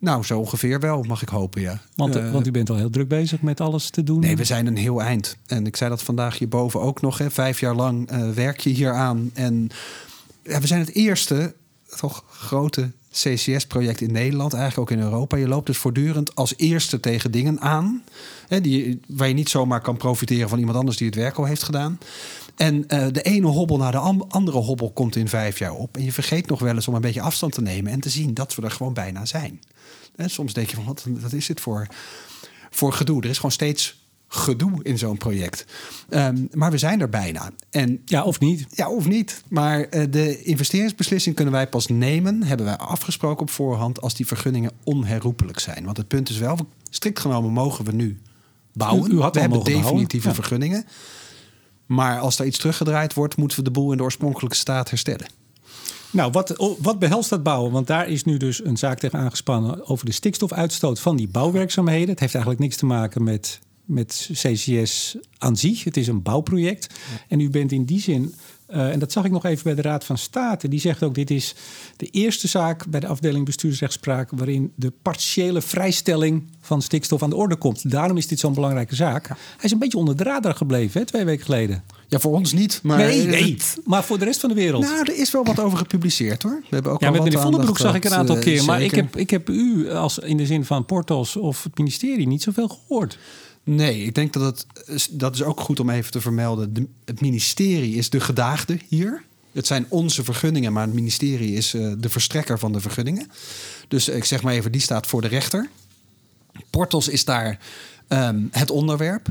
Nou, zo ongeveer wel, mag ik hopen, ja. Want, Eh, want u bent al heel druk bezig met alles te doen. Nee, we zijn een heel eind. En ik zei dat vandaag hierboven ook nog. Hè. Vijf jaar lang eh, werk je hier aan. En ja, we zijn het eerste toch grote CCS-project in Nederland, eigenlijk ook in Europa. Je loopt dus voortdurend als eerste tegen dingen aan. Hè, die, waar je niet zomaar kan profiteren van iemand anders die het werk al heeft gedaan. En eh, de ene hobbel naar de andere hobbel komt in vijf jaar op. En je vergeet nog wel eens om een beetje afstand te nemen en te zien dat we er gewoon bijna zijn. Hè, soms denk je van, wat, wat is dit voor, voor gedoe? Er is gewoon steeds gedoe in zo'n project. Ehm, maar we zijn er bijna. En Ja, of niet? ja, of niet. Maar eh, de investeringsbeslissing kunnen wij pas nemen, hebben wij afgesproken op voorhand, als die vergunningen onherroepelijk zijn. Want het punt is wel, strikt genomen mogen we nu bouwen. U- u had we hebben definitieve ja. vergunningen. Maar als er iets teruggedraaid wordt, moeten we de boel in de oorspronkelijke staat herstellen. Nou, wat, oh, wat behelst dat bouwen? Want daar is nu dus een zaak tegen aangespannen over de stikstofuitstoot van die bouwwerkzaamheden. Het heeft eigenlijk niks te maken met, met CCS aan zich. Het is een bouwproject. En u bent in die zin, eh, en dat zag ik nog even bij de Raad van State, die zegt ook: dit is de eerste zaak bij de afdeling bestuursrechtspraak waarin de partiële vrijstelling van stikstof aan de orde komt. Daarom is dit zo'n belangrijke zaak. Hij is een beetje onder de radar gebleven, hè, twee weken geleden. Ja, voor ons niet. Maar nee, nee, maar voor de rest van de wereld. Nou, er is wel wat over gepubliceerd hoor. We hebben ook Ja, al met wat meneer Vondenbroek zag ik een aantal eh, keer. Maar ik heb, ik heb u als in de zin van Portos of het ministerie niet zoveel gehoord. Nee, ik denk dat het, dat is ook goed om even te vermelden. De- het ministerie is de gedaagde hier. Het zijn onze vergunningen, maar het ministerie is eh, de verstrekker van de vergunningen. Dus ik zeg maar even, die staat voor de rechter. Portos is daar ehm, het onderwerp.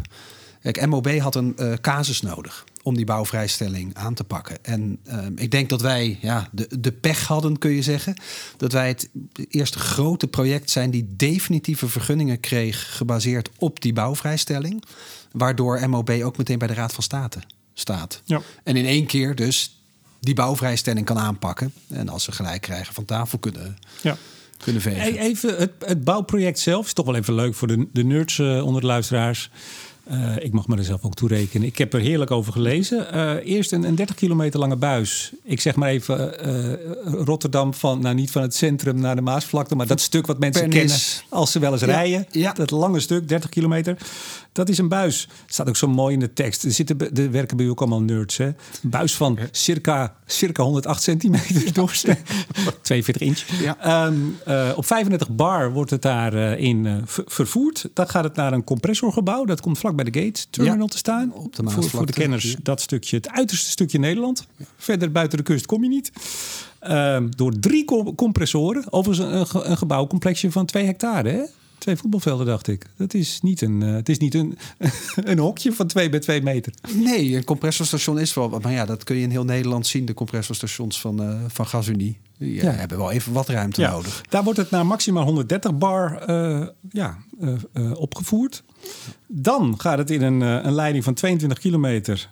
MOB had een eh, casus nodig om die bouwvrijstelling aan te pakken. En ehm, ik denk dat wij ja, de, de pech hadden, kun je zeggen. Dat wij het eerste grote project zijn die definitieve vergunningen kreeg... gebaseerd op die bouwvrijstelling. Waardoor MOB ook meteen bij de Raad van State staat. Ja. En in één keer dus die bouwvrijstelling kan aanpakken. En als ze gelijk krijgen van tafel kunnen, Ja. kunnen vegen. Hey, even het, het bouwproject zelf is toch wel even leuk voor de, de nerds eh, onder de luisteraars. Eh, ik mag me er zelf ook toe rekenen. Ik heb er heerlijk over gelezen. Eh, eerst een, een 30 kilometer lange buis. Ik zeg maar even eh, Rotterdam van, nou niet van het centrum naar de Maasvlakte, maar dat stuk wat mensen Pernis. kennen als ze wel eens Ja, rijden. ja. Dat lange stuk, 30 kilometer. Dat is een buis. staat ook zo mooi in de tekst. Er, zitten, er werken bij u ook allemaal nerds. Hè? Een buis van circa, circa 108 centimeter doorsnee. 42 inch. Ja. Ehm, eh, op 35 bar wordt het daarin in eh, ver- vervoerd. Dan gaat het naar een compressorgebouw. Dat komt vlak bij de Gate Terminal Ja, te staan. op de voor, voor de kenners Ja. dat stukje, het uiterste stukje Nederland. Verder buiten de kust kom je niet. Ehm, door drie com- compressoren. Overigens een, een gebouwcomplexje van twee hectare. Hè? Twee voetbalvelden, dacht ik. Dat is niet een, eh, het is niet een, een hokje van twee bij twee meter. Nee, een compressorstation is wel... Maar ja, dat kun je in heel Nederland zien, de compressorstations van, eh van GasUnie. Die eh, Ja. hebben wel even wat ruimte Ja, nodig. Daar wordt het naar maximaal 130 bar ja, opgevoerd. Dan gaat het in een, een leiding van 22 kilometer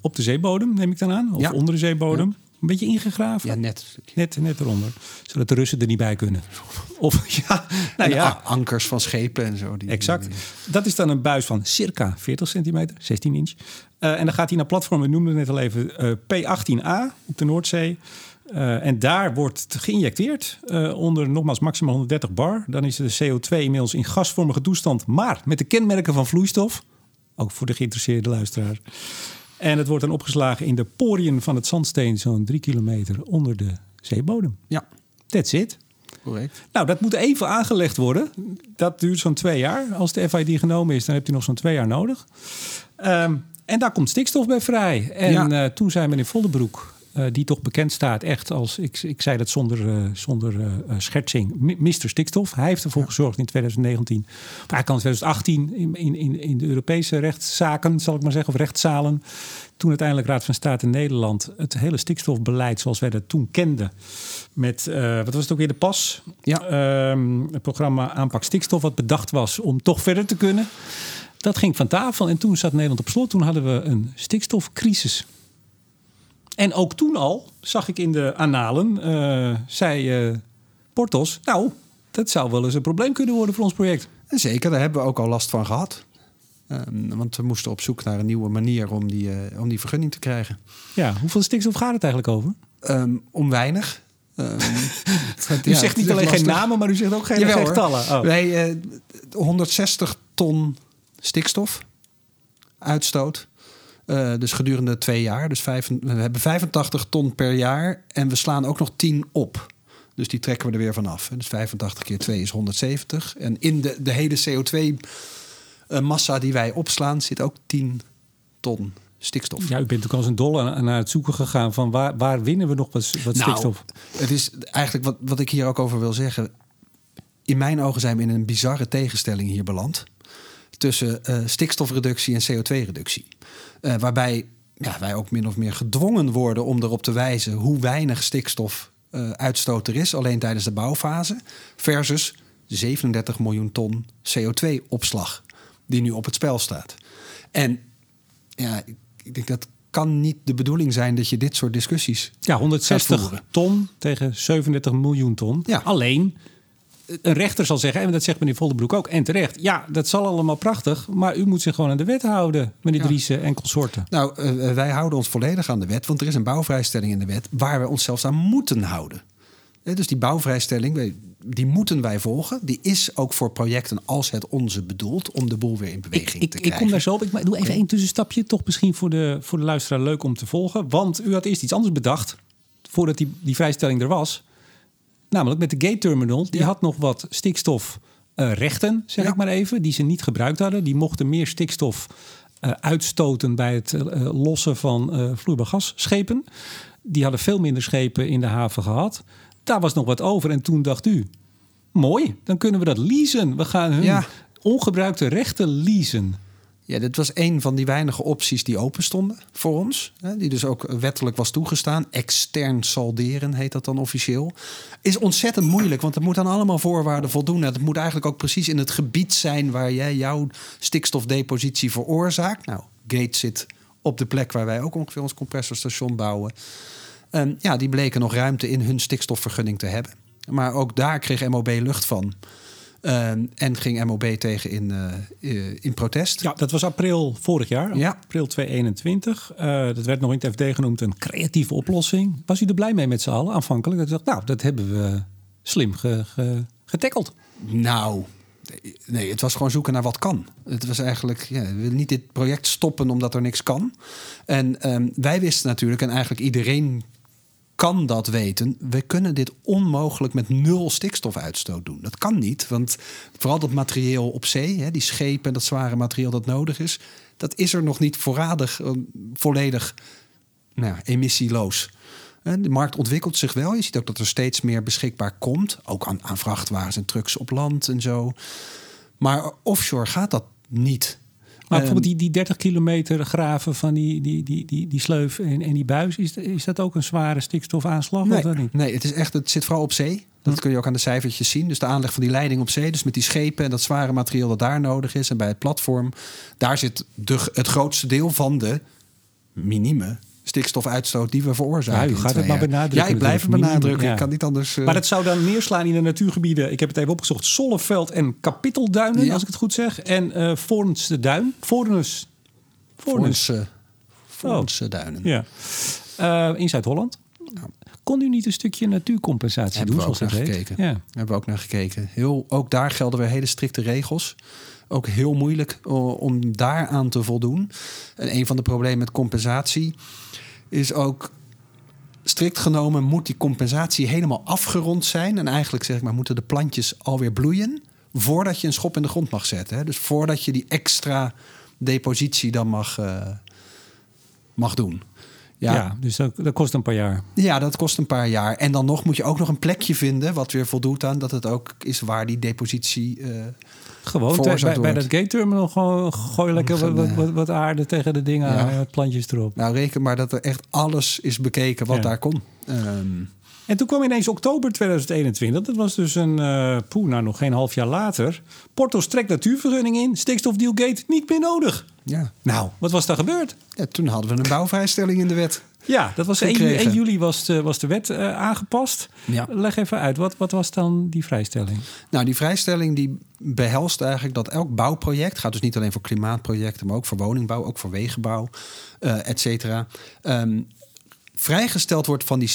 op de zeebodem, neem ik dan aan. Of Ja. onder de zeebodem. Een beetje ingegraven. Ja, net. Net, net eronder. Zodat de Russen er niet bij kunnen. Of ja, nou En ja. ankers van schepen en zo. Die, Exact. Dat is dan een buis van circa 40 centimeter, 16 inch. Eh, en dan gaat hij naar platform, we noemden het net al even, eh, P18A op de Noordzee. Eh, en daar wordt geïnjecteerd onder nogmaals maximaal 130 bar. Dan is de CO2 inmiddels in gasvormige toestand, maar met de kenmerken van vloeistof. Ook voor de geïnteresseerde luisteraar. En het wordt dan opgeslagen in de poriën van het zandsteen, zo'n drie kilometer onder de zeebodem. Ja. That's it. correct. Nou, dat moet even aangelegd worden. Dat duurt zo'n twee jaar. Als de FID genomen is, dan hebt u nog zo'n twee jaar nodig. Ehm, en daar komt stikstof bij vrij. En Ja. eh, toen zei meneer Voldebroek, eh, die toch bekend staat echt als, ik, ik zei dat zonder, eh, zonder eh, schertsing, Mr. Stikstof. Hij heeft ervoor gezorgd in 2019, of eigenlijk al in 2018, in, in, in, de Europese rechtszaken, zal ik maar zeggen, of rechtszalen. Toen uiteindelijk Raad van State in Nederland het hele stikstofbeleid zoals wij dat toen kenden. Met, wat was het ook weer, de PAS? Ja. Ehm, het programma Aanpak Stikstof, wat bedacht was om toch verder te kunnen. Dat ging van tafel en toen zat Nederland op slot. Toen hadden we een stikstofcrisis. En ook toen al, zag ik in de annalen, eh, zei eh, Portos... nou, dat zou wel eens een probleem kunnen worden voor ons project. En zeker, daar hebben we ook al last van gehad. Ehm, want we moesten op zoek naar een nieuwe manier om die, eh, om die vergunning te krijgen. Ja, hoeveel stikstof gaat het eigenlijk over? Ehm, om weinig. Ehm, U ja, zegt niet alleen geen namen, maar u zegt ook geen, Jawel, geen getallen. Oh. Wij, eh, 160 ton stikstof uitstoot. Eh, dus gedurende twee jaar. Dus vijf, we hebben 85 ton per jaar. En we slaan ook nog 10 op. Dus die trekken we er weer vanaf. Dus 85 keer 2 is 170. En in de, de hele CO2-massa die wij opslaan zit ook 10 ton stikstof. Ja, u bent ook als een dolle naar het zoeken gegaan van waar, waar winnen we nog wat, wat Nou, stikstof? Het is eigenlijk wat, wat ik hier ook over wil zeggen. In mijn ogen zijn we in een bizarre tegenstelling hier beland. Tussen eh, stikstofreductie en CO2-reductie. Eh, waarbij ja, wij ook min of meer gedwongen worden om erop te wijzen hoe weinig stikstof eh, er is, alleen tijdens de bouwfase. Versus 37 miljoen ton CO2-opslag die nu op het spel staat. En ja, ik, denk dat kan niet de bedoeling zijn dat je dit soort discussies Ja, 160 voeren. ton tegen 37 miljoen ton. Ja. Alleen, een rechter zal zeggen, en dat zegt meneer Voldebroek ook, en terecht. Ja, dat zal allemaal prachtig, maar u moet zich gewoon aan de wet houden, meneer Ja. Driessen en consorten. Nou, eh, wij houden ons volledig aan de wet, want er is een bouwvrijstelling in de wet waar we ons zelfs aan moeten houden. Eh, Dus die bouwvrijstelling, die moeten wij volgen. Die is ook voor projecten als het onze bedoeld om de boel weer in Ik, beweging ik, te ik krijgen. kom daar zo op. Ik doe even één tussenstapje. Toch misschien voor de, voor de luisteraar leuk om te volgen. Want u had eerst iets anders bedacht. Voordat die, die vrijstelling er was. Namelijk met de gate terminal. Die Ja. had nog wat stikstof eh, rechten, zeg Ja. ik maar even. Die ze niet gebruikt hadden. Die mochten meer stikstof eh, uitstoten bij het eh, lossen van eh vloeibaar gasschepen. Die hadden veel minder schepen in de haven gehad. Daar was nog wat over. En toen dacht u, mooi, dan kunnen we dat leasen. We gaan hun Ja. ongebruikte rechten leasen. Ja, dit was een van die weinige opties die open stonden voor ons. Hè, die dus ook wettelijk was toegestaan. Extern salderen heet dat dan officieel. Is ontzettend moeilijk, want er moet aan allemaal voorwaarden voldoen. Het moet eigenlijk ook precies in het gebied zijn waar jij jouw stikstofdepositie veroorzaakt. Nou, Gate zit op de plek waar wij ook ongeveer ons compressorstation bouwen. En ja, die bleken nog ruimte in hun stikstofvergunning te hebben. Maar ook daar kreeg MOB lucht van. Ehm, en ging MOB tegen in, eh, eh, in protest. Ja, dat was april vorig jaar. Ja. April 2021. Eh, dat werd nog in het FD genoemd een creatieve oplossing. Was u er blij mee met z'n allen aanvankelijk? Dat u dacht, nou, dat hebben we slim ge, ge, getackeld. Nou, nee, het was gewoon zoeken naar wat kan. Het was eigenlijk, ja, we willen niet dit project stoppen omdat er niks kan. En ehm, wij wisten natuurlijk, en eigenlijk iedereen kan dat weten. We kunnen dit onmogelijk met nul stikstofuitstoot doen. Dat kan niet, want vooral dat materieel op zee, hè, die schepen en dat zware materieel dat nodig is, dat is er nog niet voorradig eh, volledig nou, emissieloos. Hè, De markt ontwikkelt zich wel. Je ziet ook dat er steeds meer beschikbaar komt. Ook aan, aan vrachtwagens en trucks op land en zo. Maar offshore gaat dat niet. Maar Ehm, bijvoorbeeld die, die 30 kilometer graven van die, die, die, die, die sleuf en, en die buis, is, is dat ook een zware stikstofaanslag? Of Nee, dat niet? nee het, is echt, het zit vooral op zee. Dat kun je ook aan de cijfertjes zien. Dus de aanleg van die leiding op zee. Dus met die schepen en dat zware materiaal dat daar nodig is. En bij het platform. Daar zit de, het grootste deel van de minieme stikstofuitstoot die we veroorzaken. Ja, u in gaat het maar benadrukken Ja, ik blijf het benadrukken. Ja. Ik kan niet anders... eh, Maar dat zou dan neerslaan in de natuurgebieden. Ik heb het even opgezocht. Zolleveld en Kapittelduinen, Ja. als ik het goed zeg. En eh Voornse Duin. Voornus. Voornse, Voornse duinen. Ja. Eh, in Zuid-Holland. Kon u niet een stukje natuurcompensatie Hebben doen, we ook zoals naar heet? gekeken. Ja. Hebben we ook naar gekeken. Heel, ook daar gelden weer hele strikte regels. Ook heel moeilijk o- om daaraan te voldoen. En een van de problemen met compensatie is ook... strikt genomen moet die compensatie helemaal afgerond zijn. En eigenlijk zeg ik maar, moeten de plantjes alweer bloeien voordat je een schop in de grond mag zetten. Hè? Dus voordat je die extra depositie dan mag, uh, mag doen. Ja, ja dus dat, dat, kost een paar jaar. Ja, dat kost een paar jaar. En dan nog moet je ook nog een plekje vinden... wat weer voldoet aan dat het ook is waar die depositie... Uh, gewoon bij, bij, dat gate terminal gewoon gooi lekker wat, wat, wat, aarde tegen de dingen, ja. plantjes erop. Nou, reken maar dat er echt alles is bekeken wat daar kon. Um, en toen kwam ineens oktober 2021. Dat was dus een, uh, poeh, nou nog geen half jaar later. Porto strekt natuurvergunning in. Stikstofdealgate niet meer nodig. Ja. Nou, wat was daar gebeurd? Ja, toen hadden we een bouwvrijstelling in de wet. Ja, dat was 1, 1, juli was de, was de wet uh, aangepast. Ja. Leg even uit, wat, wat was dan die vrijstelling? Nou, die vrijstelling die behelst eigenlijk dat elk bouwproject... gaat dus niet alleen voor klimaatprojecten... maar ook voor woningbouw, ook voor wegenbouw, uh, et cetera... Um, vrijgesteld wordt van die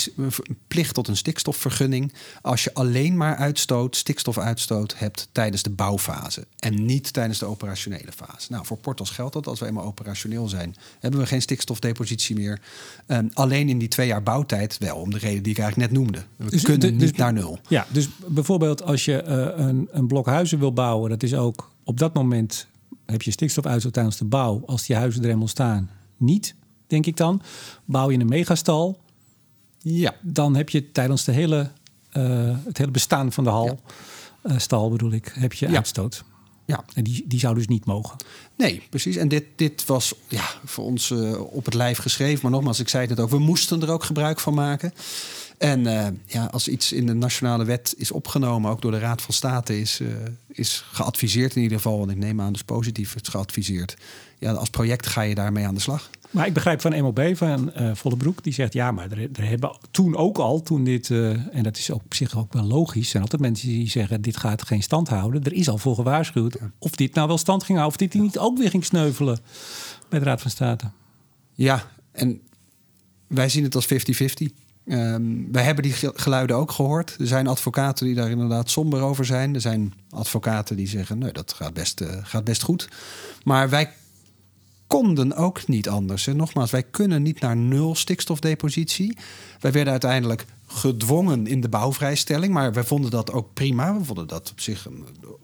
plicht tot een stikstofvergunning als je alleen maar uitstoot, stikstofuitstoot hebt tijdens de bouwfase en niet tijdens de operationele fase. Nou, voor Portos geldt dat als we eenmaal operationeel zijn, hebben we geen stikstofdepositie meer. Ehm, alleen in die twee jaar bouwtijd wel, om de reden die ik eigenlijk net noemde. We dus, kunnen dus, niet naar nul. Ja, dus bijvoorbeeld als je uh, een, een blok huizen wil bouwen, dat is ook op dat moment heb je stikstofuitstoot tijdens de bouw, als die huizen er helemaal staan, niet denk ik dan. Bouw je een megastal, ja. dan heb je tijdens de hele, uh, het hele bestaan van de hal, ja. uh, stal bedoel ik, heb je ja. uitstoot. Ja. En die, die zou dus niet mogen. Nee, precies. En dit, dit was ja, voor ons uh, op het lijf geschreven. Maar nogmaals, ik zei het ook, we moesten er ook gebruik van maken. En uh, ja, als iets in de nationale wet is opgenomen, ook door de Raad van State is, uh, is geadviseerd in ieder geval, want ik neem aan dus positief het geadviseerd. Ja, als project ga je daarmee aan de slag. Maar ik begrijp van MOB, van uh, Vollebroek, die zegt ja, maar er, er, hebben toen ook al, toen dit, en dat is ook op zich ook wel logisch, zijn altijd mensen die zeggen dit gaat geen stand houden. Er is al voor gewaarschuwd of dit nou wel stand ging houden, of dit niet ook weer ging sneuvelen bij de Raad van State. Ja, en wij zien het als 50-50. Um, wij hebben die geluiden ook gehoord. Er zijn advocaten die daar inderdaad somber over zijn. Er zijn advocaten die zeggen, nee, dat gaat best, uh, gaat best goed. Maar wij konden ook niet anders. En nogmaals, wij kunnen niet naar nul stikstofdepositie. Wij werden uiteindelijk gedwongen in de bouwvrijstelling. Maar wij vonden dat ook prima. We vonden dat op zich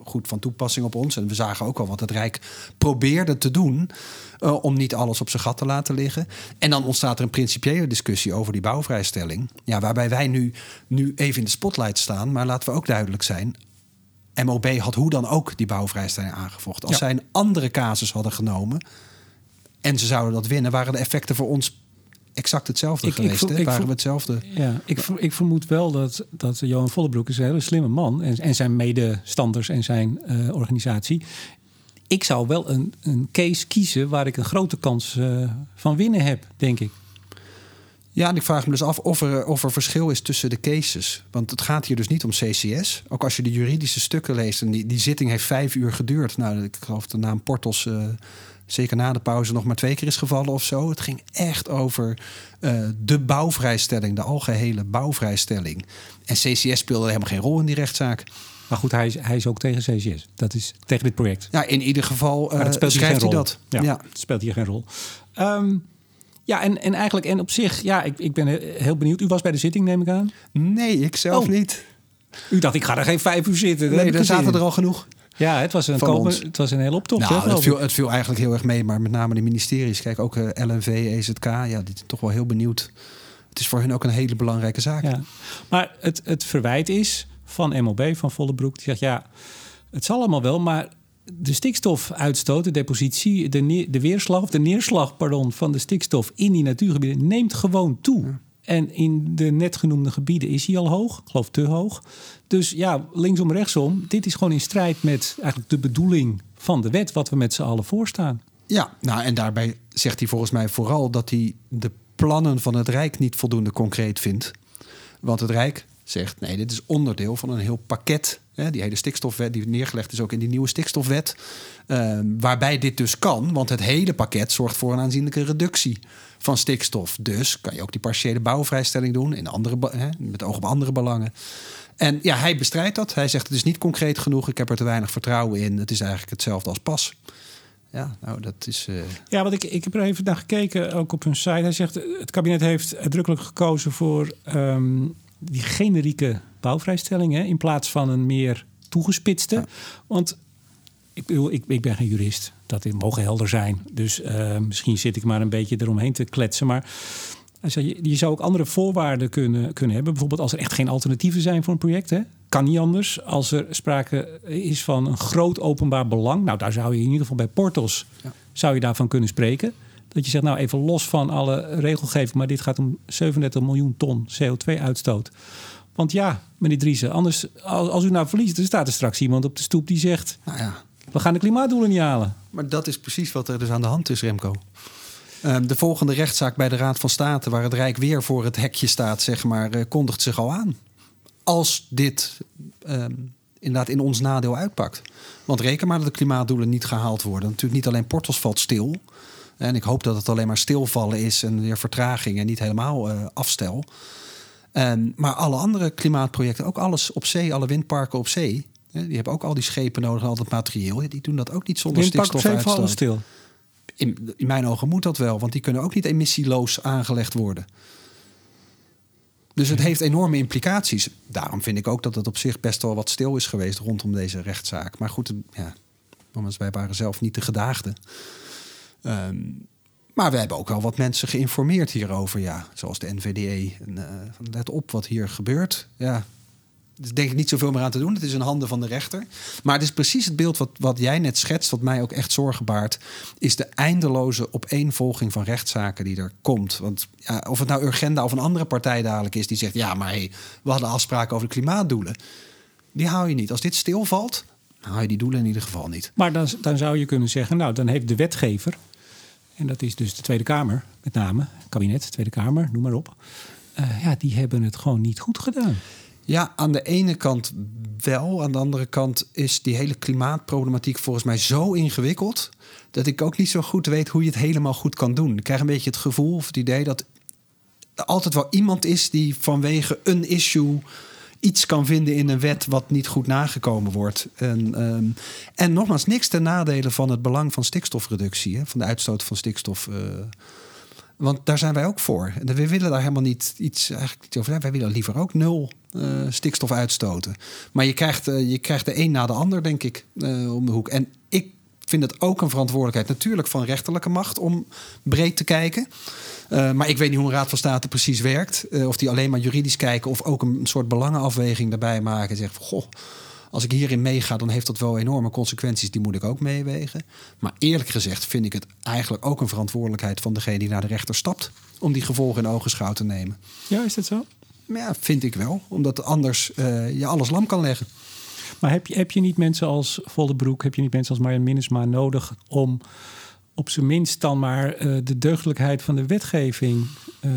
goed van toepassing op ons. En we zagen ook al wat het Rijk probeerde te doen. Uh, om niet alles op zijn gat te laten liggen. En dan ontstaat er een principiële discussie over die bouwvrijstelling. Ja, waarbij wij nu, nu even in de spotlight staan. Maar laten we ook duidelijk zijn. MOB had hoe dan ook die bouwvrijstelling aangevochten. Als zij een andere casus hadden genomen en ze zouden dat winnen, waren de effecten voor ons exact hetzelfde geweest. Ik, ik, waren we hetzelfde. Ja, ik, ik vermoed wel dat, dat Johan Vollebroek is een hele slimme man. En, en zijn medestanders en zijn uh, organisatie. Ik zou wel een, een case kiezen waar ik een grote kans uh, van winnen heb, denk ik. Ja, en ik vraag me dus af of er, of er verschil is tussen de cases. Want het gaat hier dus niet om CCS. Ook als je de juridische stukken leest. En die, die zitting heeft vijf uur geduurd. Nou, ik geloof de naam Portos... Uh, zeker na de pauze nog maar twee keer is gevallen of zo. Het ging echt over uh, de bouwvrijstelling, de algehele bouwvrijstelling. En CCS speelde helemaal geen rol in die rechtszaak. Maar goed, hij is, hij is ook tegen CCS. Dat is tegen dit project. Ja, in ieder geval uh, speelt schrijft hij dat. Ja, ja, Het speelt hier geen rol. Um, ja, en, en eigenlijk, en op zich, ja, ik, ik ben heel benieuwd. U was bij de zitting, neem ik aan? Nee, ik zelf oh. niet. U dacht, ik ga er geen vijf uur zitten. Nee, daar zaten er al genoeg. Ja, het was een, komen, het was een hele optocht. Nou, het, viel, het viel eigenlijk heel erg mee, maar met name de ministeries. Kijk, ook uh, eh, LNV, EZK, ja, die zijn toch wel heel benieuwd. Het is voor hen ook een hele belangrijke zaak. Ja. Maar het, het verwijt is van MOB, van Vollebroek, die zegt ja, het zal allemaal wel, maar de stikstofuitstoot, de depositie, de, de weerslag of de neerslag pardon, van de stikstof in die natuurgebieden neemt gewoon toe. En in de net genoemde gebieden is hij al hoog, ik geloof te hoog. Dus ja, linksom, rechtsom, dit is gewoon in strijd met eigenlijk de bedoeling van de wet, wat we met z'n allen voorstaan. Ja, nou en daarbij zegt hij volgens mij vooral dat hij de plannen van het Rijk niet voldoende concreet vindt. Want het Rijk zegt nee, dit is onderdeel van een heel pakket. Hè, die hele stikstofwet die neergelegd is ook in die nieuwe stikstofwet. Uh, waarbij dit dus kan, want het hele pakket zorgt voor een aanzienlijke reductie van stikstof. Dus kan je ook die partiële bouwvrijstelling doen in andere, hè, met oog op andere belangen. En ja, hij bestrijdt dat. Hij zegt het is niet concreet genoeg. Ik heb er te weinig vertrouwen in. Het is eigenlijk hetzelfde als pas. ja, nou, dat is. Uh... Ja, want ik, ik heb er even naar gekeken, ook op hun site. Hij zegt: het kabinet heeft uitdrukkelijk gekozen voor um, die generieke bouwvrijstellingen in plaats van een meer toegespitste. Want ik, bedoel, ik, ik ben geen jurist. Dat mogen helder zijn. Dus uh, misschien zit ik maar een beetje eromheen te kletsen. Maar je, je zou ook andere voorwaarden kunnen, kunnen hebben. Bijvoorbeeld als er echt geen alternatieven zijn voor een project. Hè? Kan niet anders. Als er sprake is van een groot openbaar belang. Nou, daar zou je in ieder geval bij Portos ja. zou je daarvan kunnen spreken. Dat je zegt, nou even los van alle regelgeving, maar dit gaat om 37 miljoen ton CO2-uitstoot. Want ja, meneer Driessen, anders, als, als u nou verliest, dan staat er straks iemand op de stoep die zegt: nou ja. We gaan de klimaatdoelen niet halen. Maar dat is precies wat er dus aan de hand is, Remco. Ehm, de volgende rechtszaak bij de Raad van State, waar het Rijk weer voor het hekje staat, zeg maar, uh, kondigt zich al aan. Als dit ehm, inderdaad in ons nadeel uitpakt. Want reken maar dat de klimaatdoelen niet gehaald worden. Natuurlijk niet alleen Portos valt stil. En ik hoop dat het alleen maar stilvallen is en weer vertraging en niet helemaal uh, afstel. Maar alle andere klimaatprojecten, ook alles op zee, alle windparken op zee, die hebben ook al die schepen nodig en al dat materieel. Die doen dat ook niet zonder stikstofuitstoot. stil. In, in mijn ogen moet dat wel, want die kunnen ook niet emissieloos aangelegd worden. Dus het heeft enorme implicaties. Daarom vind ik ook dat het op zich best wel wat stil is geweest rondom deze rechtszaak. Maar goed, ja, want wij waren zelf niet de gedaagden. Um, maar we hebben ook al wat mensen geïnformeerd hierover, ja. Zoals de NVDE. En, uh, let op wat hier gebeurt. Ja, dus denk ik niet zoveel meer aan te doen. Het is in handen van de rechter. Maar het is precies het beeld wat, wat jij net schetst, wat mij ook echt zorgen baart, is de eindeloze opeenvolging van rechtszaken die er komt. Want ja, of het nou Urgenda of een andere partij dadelijk is die zegt: ja, maar hey, we hadden afspraken over de klimaatdoelen. Die hou je niet. Als dit stilvalt, hou je die doelen in ieder geval niet. Maar dan, dan zou je kunnen zeggen: nou, dan heeft de wetgever, en dat is dus de Tweede Kamer met name, kabinet, Tweede Kamer, noem maar op. Uh, ja, die hebben het gewoon niet goed gedaan. Ja, aan de ene kant wel. Aan de andere kant is die hele klimaatproblematiek volgens mij zo ingewikkeld. dat ik ook niet zo goed weet hoe je het helemaal goed kan doen. Ik krijg een beetje het gevoel of het idee dat er altijd wel iemand is die vanwege een issue iets kan vinden in een wet wat niet goed nagekomen wordt. En, um, en nogmaals, niks ten nadele van het belang van stikstofreductie, hè, van de uitstoot van stikstof. Uh, want daar zijn wij ook voor. En we willen daar helemaal niet iets eigenlijk over. Wij willen liever ook nul uh, stikstof uitstoten. Maar je krijgt, uh, je krijgt de een na de ander, denk ik, om de hoek. En ik vind het ook een verantwoordelijkheid, natuurlijk van rechterlijke macht, om breed te kijken. maar ik weet niet hoe een Raad van State precies werkt. of die alleen maar juridisch kijken of ook een soort belangenafweging daarbij maken. En zeggen: Goh als ik hierin meega, dan heeft dat wel enorme consequenties. Die moet ik ook meewegen. Maar eerlijk gezegd vind ik het eigenlijk ook een verantwoordelijkheid van degene die naar de rechter stapt. om die gevolgen in ogenschouw te nemen. Ja, is dat zo? Ja, vind ik wel. Omdat anders uh, je alles lam kan leggen. Maar heb je, heb je niet mensen als Voldebroek, heb je niet mensen als Marjan Minnesma nodig om op zijn minst dan maar uh, de deugdelijkheid van de wetgeving uh,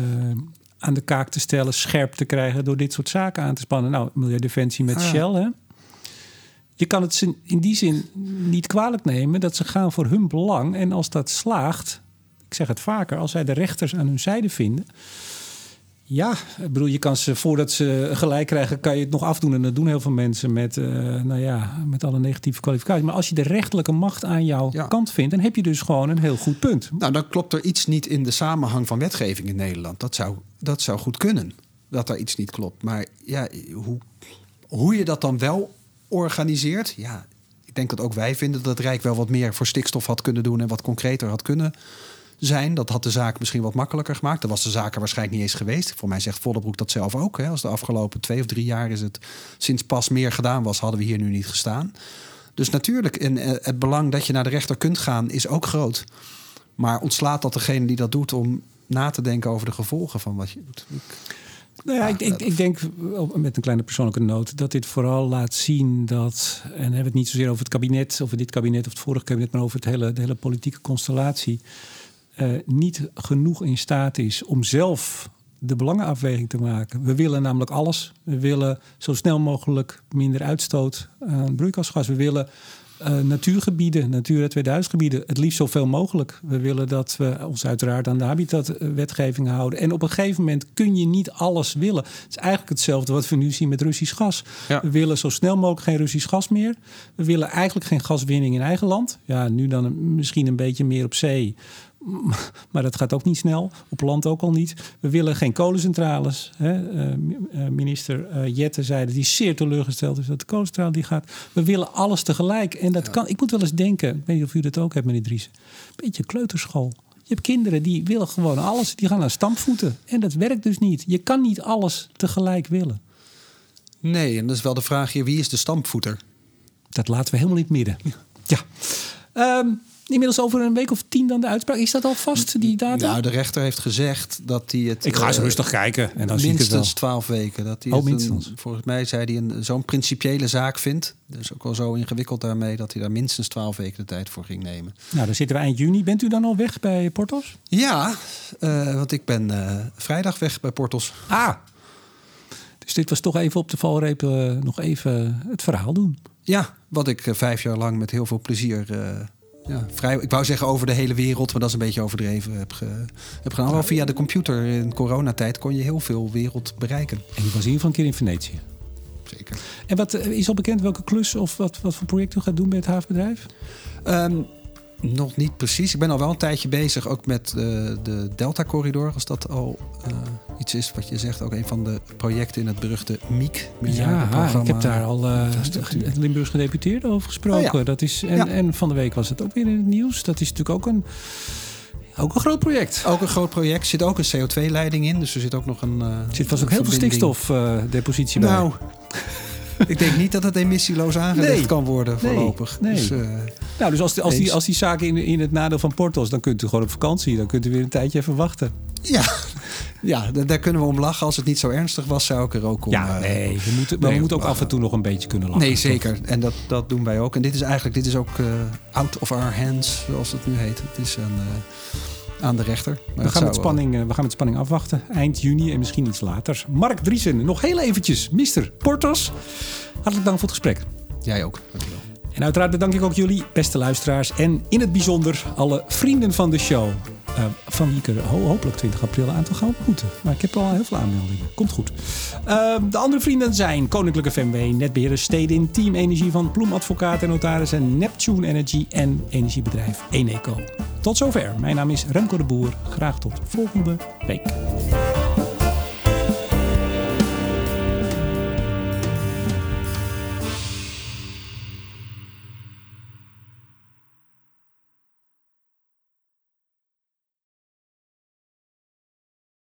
aan de kaak te stellen, scherp te krijgen door dit soort zaken aan te spannen? Nou, Milieudefensie met ah. Shell, hè? je kan het in die zin niet kwalijk nemen dat ze gaan voor hun belang. En als dat slaagt, ik zeg het vaker, als zij de rechters aan hun zijde vinden. Ja, ik bedoel, je kan ze voordat ze gelijk krijgen, kan je het nog afdoen. En dat doen heel veel mensen met, uh, nou ja, met alle negatieve kwalificaties. Maar als je de rechterlijke macht aan jouw kant vindt, dan heb je dus gewoon een heel goed punt. Nou, dan klopt er iets niet in de samenhang van wetgeving in Nederland. Dat zou, dat zou goed kunnen, dat er iets niet klopt. Maar ja, hoe, hoe je dat dan wel organiseert. Ja, ik denk dat ook wij vinden dat het Rijk wel wat meer voor stikstof had kunnen doen en wat concreter had kunnen zijn. Dat had de zaak misschien wat makkelijker gemaakt. Dat was de zaak er waarschijnlijk niet eens geweest. Voor mij zegt Vollebroek dat zelf ook. Hè. Als de afgelopen twee of drie jaar is het sinds pas meer gedaan was, hadden we hier nu niet gestaan. Dus natuurlijk, en eh, het belang dat je naar de rechter kunt gaan is ook groot. Maar ontslaat dat degene die dat doet om na te denken over de gevolgen van wat je doet? Nou ja, ik, ik, ik, denk met een kleine persoonlijke noot dat dit vooral laat zien dat, en hebben we het niet zozeer over het kabinet, over dit kabinet of het vorige kabinet, maar over het hele, de hele politieke constellatie, uh, niet genoeg in staat is om zelf de belangenafweging te maken. We willen namelijk alles. We willen zo snel mogelijk minder uitstoot aan broeikasgas. We willen Uh, natuurgebieden, Natura 2000 gebieden, het liefst zoveel mogelijk. We willen dat we ons uiteraard aan de habitatwetgeving houden. En op een gegeven moment kun je niet alles willen. Het is eigenlijk hetzelfde wat we nu zien met Russisch gas. We willen zo snel mogelijk geen Russisch gas meer. We willen eigenlijk geen gaswinning in eigen land. Ja, nu dan misschien een beetje meer op zee. Maar dat gaat ook niet snel. Op land ook al niet. We willen geen kolencentrales. Hè. Uh, minister uh, Jette zei dat hij zeer teleurgesteld is dat de kolencentrale die gaat. We willen alles tegelijk. En dat kan. Ik moet wel eens denken. Ik weet niet of u dat ook hebt, meneer Dries. Beetje kleuterschool. Je hebt kinderen die willen gewoon alles. Die gaan naar stampvoeten. En dat werkt dus niet. Je kan niet alles tegelijk willen. Nee, en dat is wel de vraag hier. Wie is de stampvoeter? Dat laten we helemaal niet midden. Ja. Um, inmiddels over een week of tien dan de uitspraak. Is dat al vast, die data? Nou, de rechter heeft gezegd dat hij het... Ik ga eens uh, rustig kijken. En dan minstens twaalf weken. Dat hij oh, minstens. Een, volgens mij zei hij een, zo'n principiële zaak vindt. Dus ook wel zo ingewikkeld daarmee... dat hij daar minstens twaalf weken de tijd voor ging nemen. Nou, dan zitten we eind juni. Bent u dan al weg bij Portos? Ja, uh, want ik ben uh, vrijdag weg bij Portos. Ah, dus dit was toch even op de valreep nog even het verhaal doen. Ja, wat ik vijf jaar lang met heel veel plezier ja, vrij, ik wou zeggen over de hele wereld, maar dat is een beetje overdreven. Heb, ge, heb gedaan. Wel via de computer in coronatijd kon je heel veel wereld bereiken. En die was in ieder geval een keer in Venetië. Zeker. En wat eh, is al bekend welke klus of wat, wat voor project u gaat doen bij het havenbedrijf? Um, nog niet precies. Ik ben al wel een tijdje bezig ook met uh, de Delta-corridor. Als dat al uh, iets is wat je zegt. Ook een van de projecten in het beruchte MIEK. Ja, ik heb daar al uh, het Limburgs gedeputeerde over gesproken. Oh, ja. dat is, en, ja. en van de week was het ook weer in het nieuws. Dat is natuurlijk ook een... Ook een groot project. Ook een groot project. Er zit ook een CO2-leiding in. Dus er zit ook nog een. Uh, er zit vast ook heel veel stikstofdepositie bij. Nou, ik denk niet dat het emissieloos aangelegd kan worden voorlopig. Nee. Dus, uh, nou, dus als, als, die, als die zaken in, in het nadeel van Portos, dan kunt u gewoon op vakantie. Dan kunt u weer een tijdje even wachten. Ja, ja daar kunnen we om lachen. Als het niet zo ernstig was, zou ik er ook om... Ja, nee, we moeten, maar we moeten ook af en toe nog een beetje kunnen lachen. Nee, zeker. Toch? En dat, dat doen wij ook. En dit is eigenlijk dit is ook uh, out of our hands, zoals het nu heet. Het is een... Uh, aan de rechter. we, gaan met spanning, uh, we gaan met spanning afwachten. Eind juni en misschien iets later. Mark Driesen, nog heel eventjes. Mister Portos. Hartelijk dank voor het gesprek. Jij ook. Dankjewel. En uiteraard bedank ik ook jullie, beste luisteraars. En in het bijzonder alle vrienden van de show. Uh, van wie ik er ho hopelijk 20 april een aantal ga ontmoeten. Maar ik heb al heel veel aanmeldingen. Komt goed. Uh, de andere vrienden zijn Koninklijke FMW, Netbeheerder Stedin, Team Energie van Ploem Advocaat en Notaris en Neptune Energy en energiebedrijf Eneco. Tot zover. Mijn naam is Remco de Boer. Graag tot volgende week.